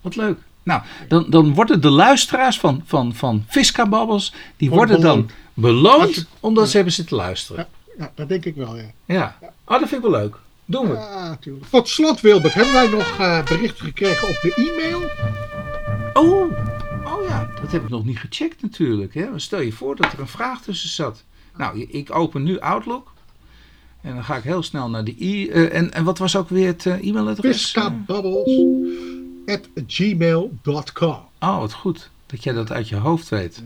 wat leuk. Nou, dan, dan worden de luisteraars van, van, van Fisca Babbels, die Worden worden dan beloond. omdat ze hebben zitten luisteren. ja, dat denk ik wel, ja. Ja. Oh, dat vind ik wel leuk. Doen we. Ja. Tot slot, Wilbert, hebben wij nog eh, berichten gekregen op de e-mail? Oh, oh ja, dat heb ik nog niet gecheckt natuurlijk. Hè. Stel je voor dat er een vraag tussen zat. Nou, ik open nu Outlook. En dan ga ik heel snel naar die e... eh, en, en wat was ook weer het eh, e-mailadres? Viscabubbles.gmail.com Oh, wat goed dat jij dat uit je hoofd weet.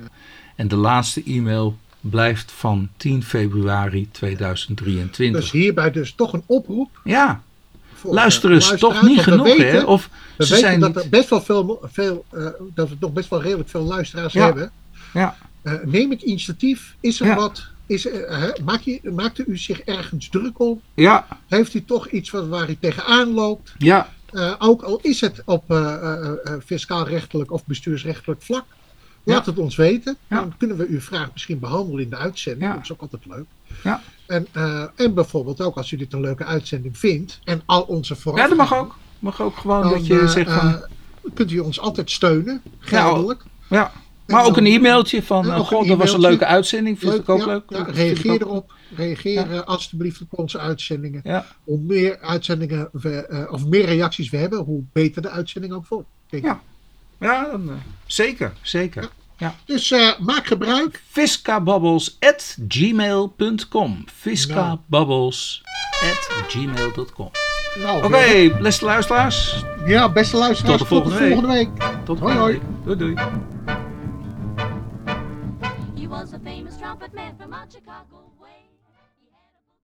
En de laatste e-mail blijft van 10 februari 2023. Dus hierbij dus toch een oproep. ja, eh, is toch luisteraars, niet genoeg, weten- hè? Of We ze weten zijn dat niet... er best wel veel, veel eh, dat we nog best wel redelijk veel luisteraars Ja. hebben. Ja, Eh, neem het initiatief. Is er Ja. wat? Is hè, maak je, maakte u zich ergens druk om? ja, Heeft u toch iets wat, waar u tegenaan loopt? ja, ook al is het op fiscaal-rechtelijk of bestuursrechtelijk vlak. Laat Ja. het ons weten. Dan kunnen we uw vraag misschien behandelen in de uitzending. Dat is ook altijd leuk. Ja. En, eh, en bijvoorbeeld ook als u dit een leuke uitzending vindt. En al onze vooraf. ja, dat mag ook. Mag ook gewoon dat je zegt van... kunt u ons altijd steunen. Geldelijk. Ja, maar ook dan- een e-mailtje van, eh, goh, dat was een leuke uitzending, vind ik ook ja, leuk. ja, reageer erop. Reageer eh, alstublieft op onze uitzendingen. Hoe meer uitzendingen we, eh, of meer reacties we hebben, hoe beter de uitzending ook wordt. Ja. Ja dan, eh, zeker, zeker. Ja. Dus eh, maak gebruik. Fiscababbels@gmail.com. Fiscababbels@gmail.com. Nou, Oké, beste luisteraars. Ja, beste luisteraars. Tot de volgende week. Tot Hoi, volgende hoi. week. Doei doei. He was a famous trumpet man from Chicago.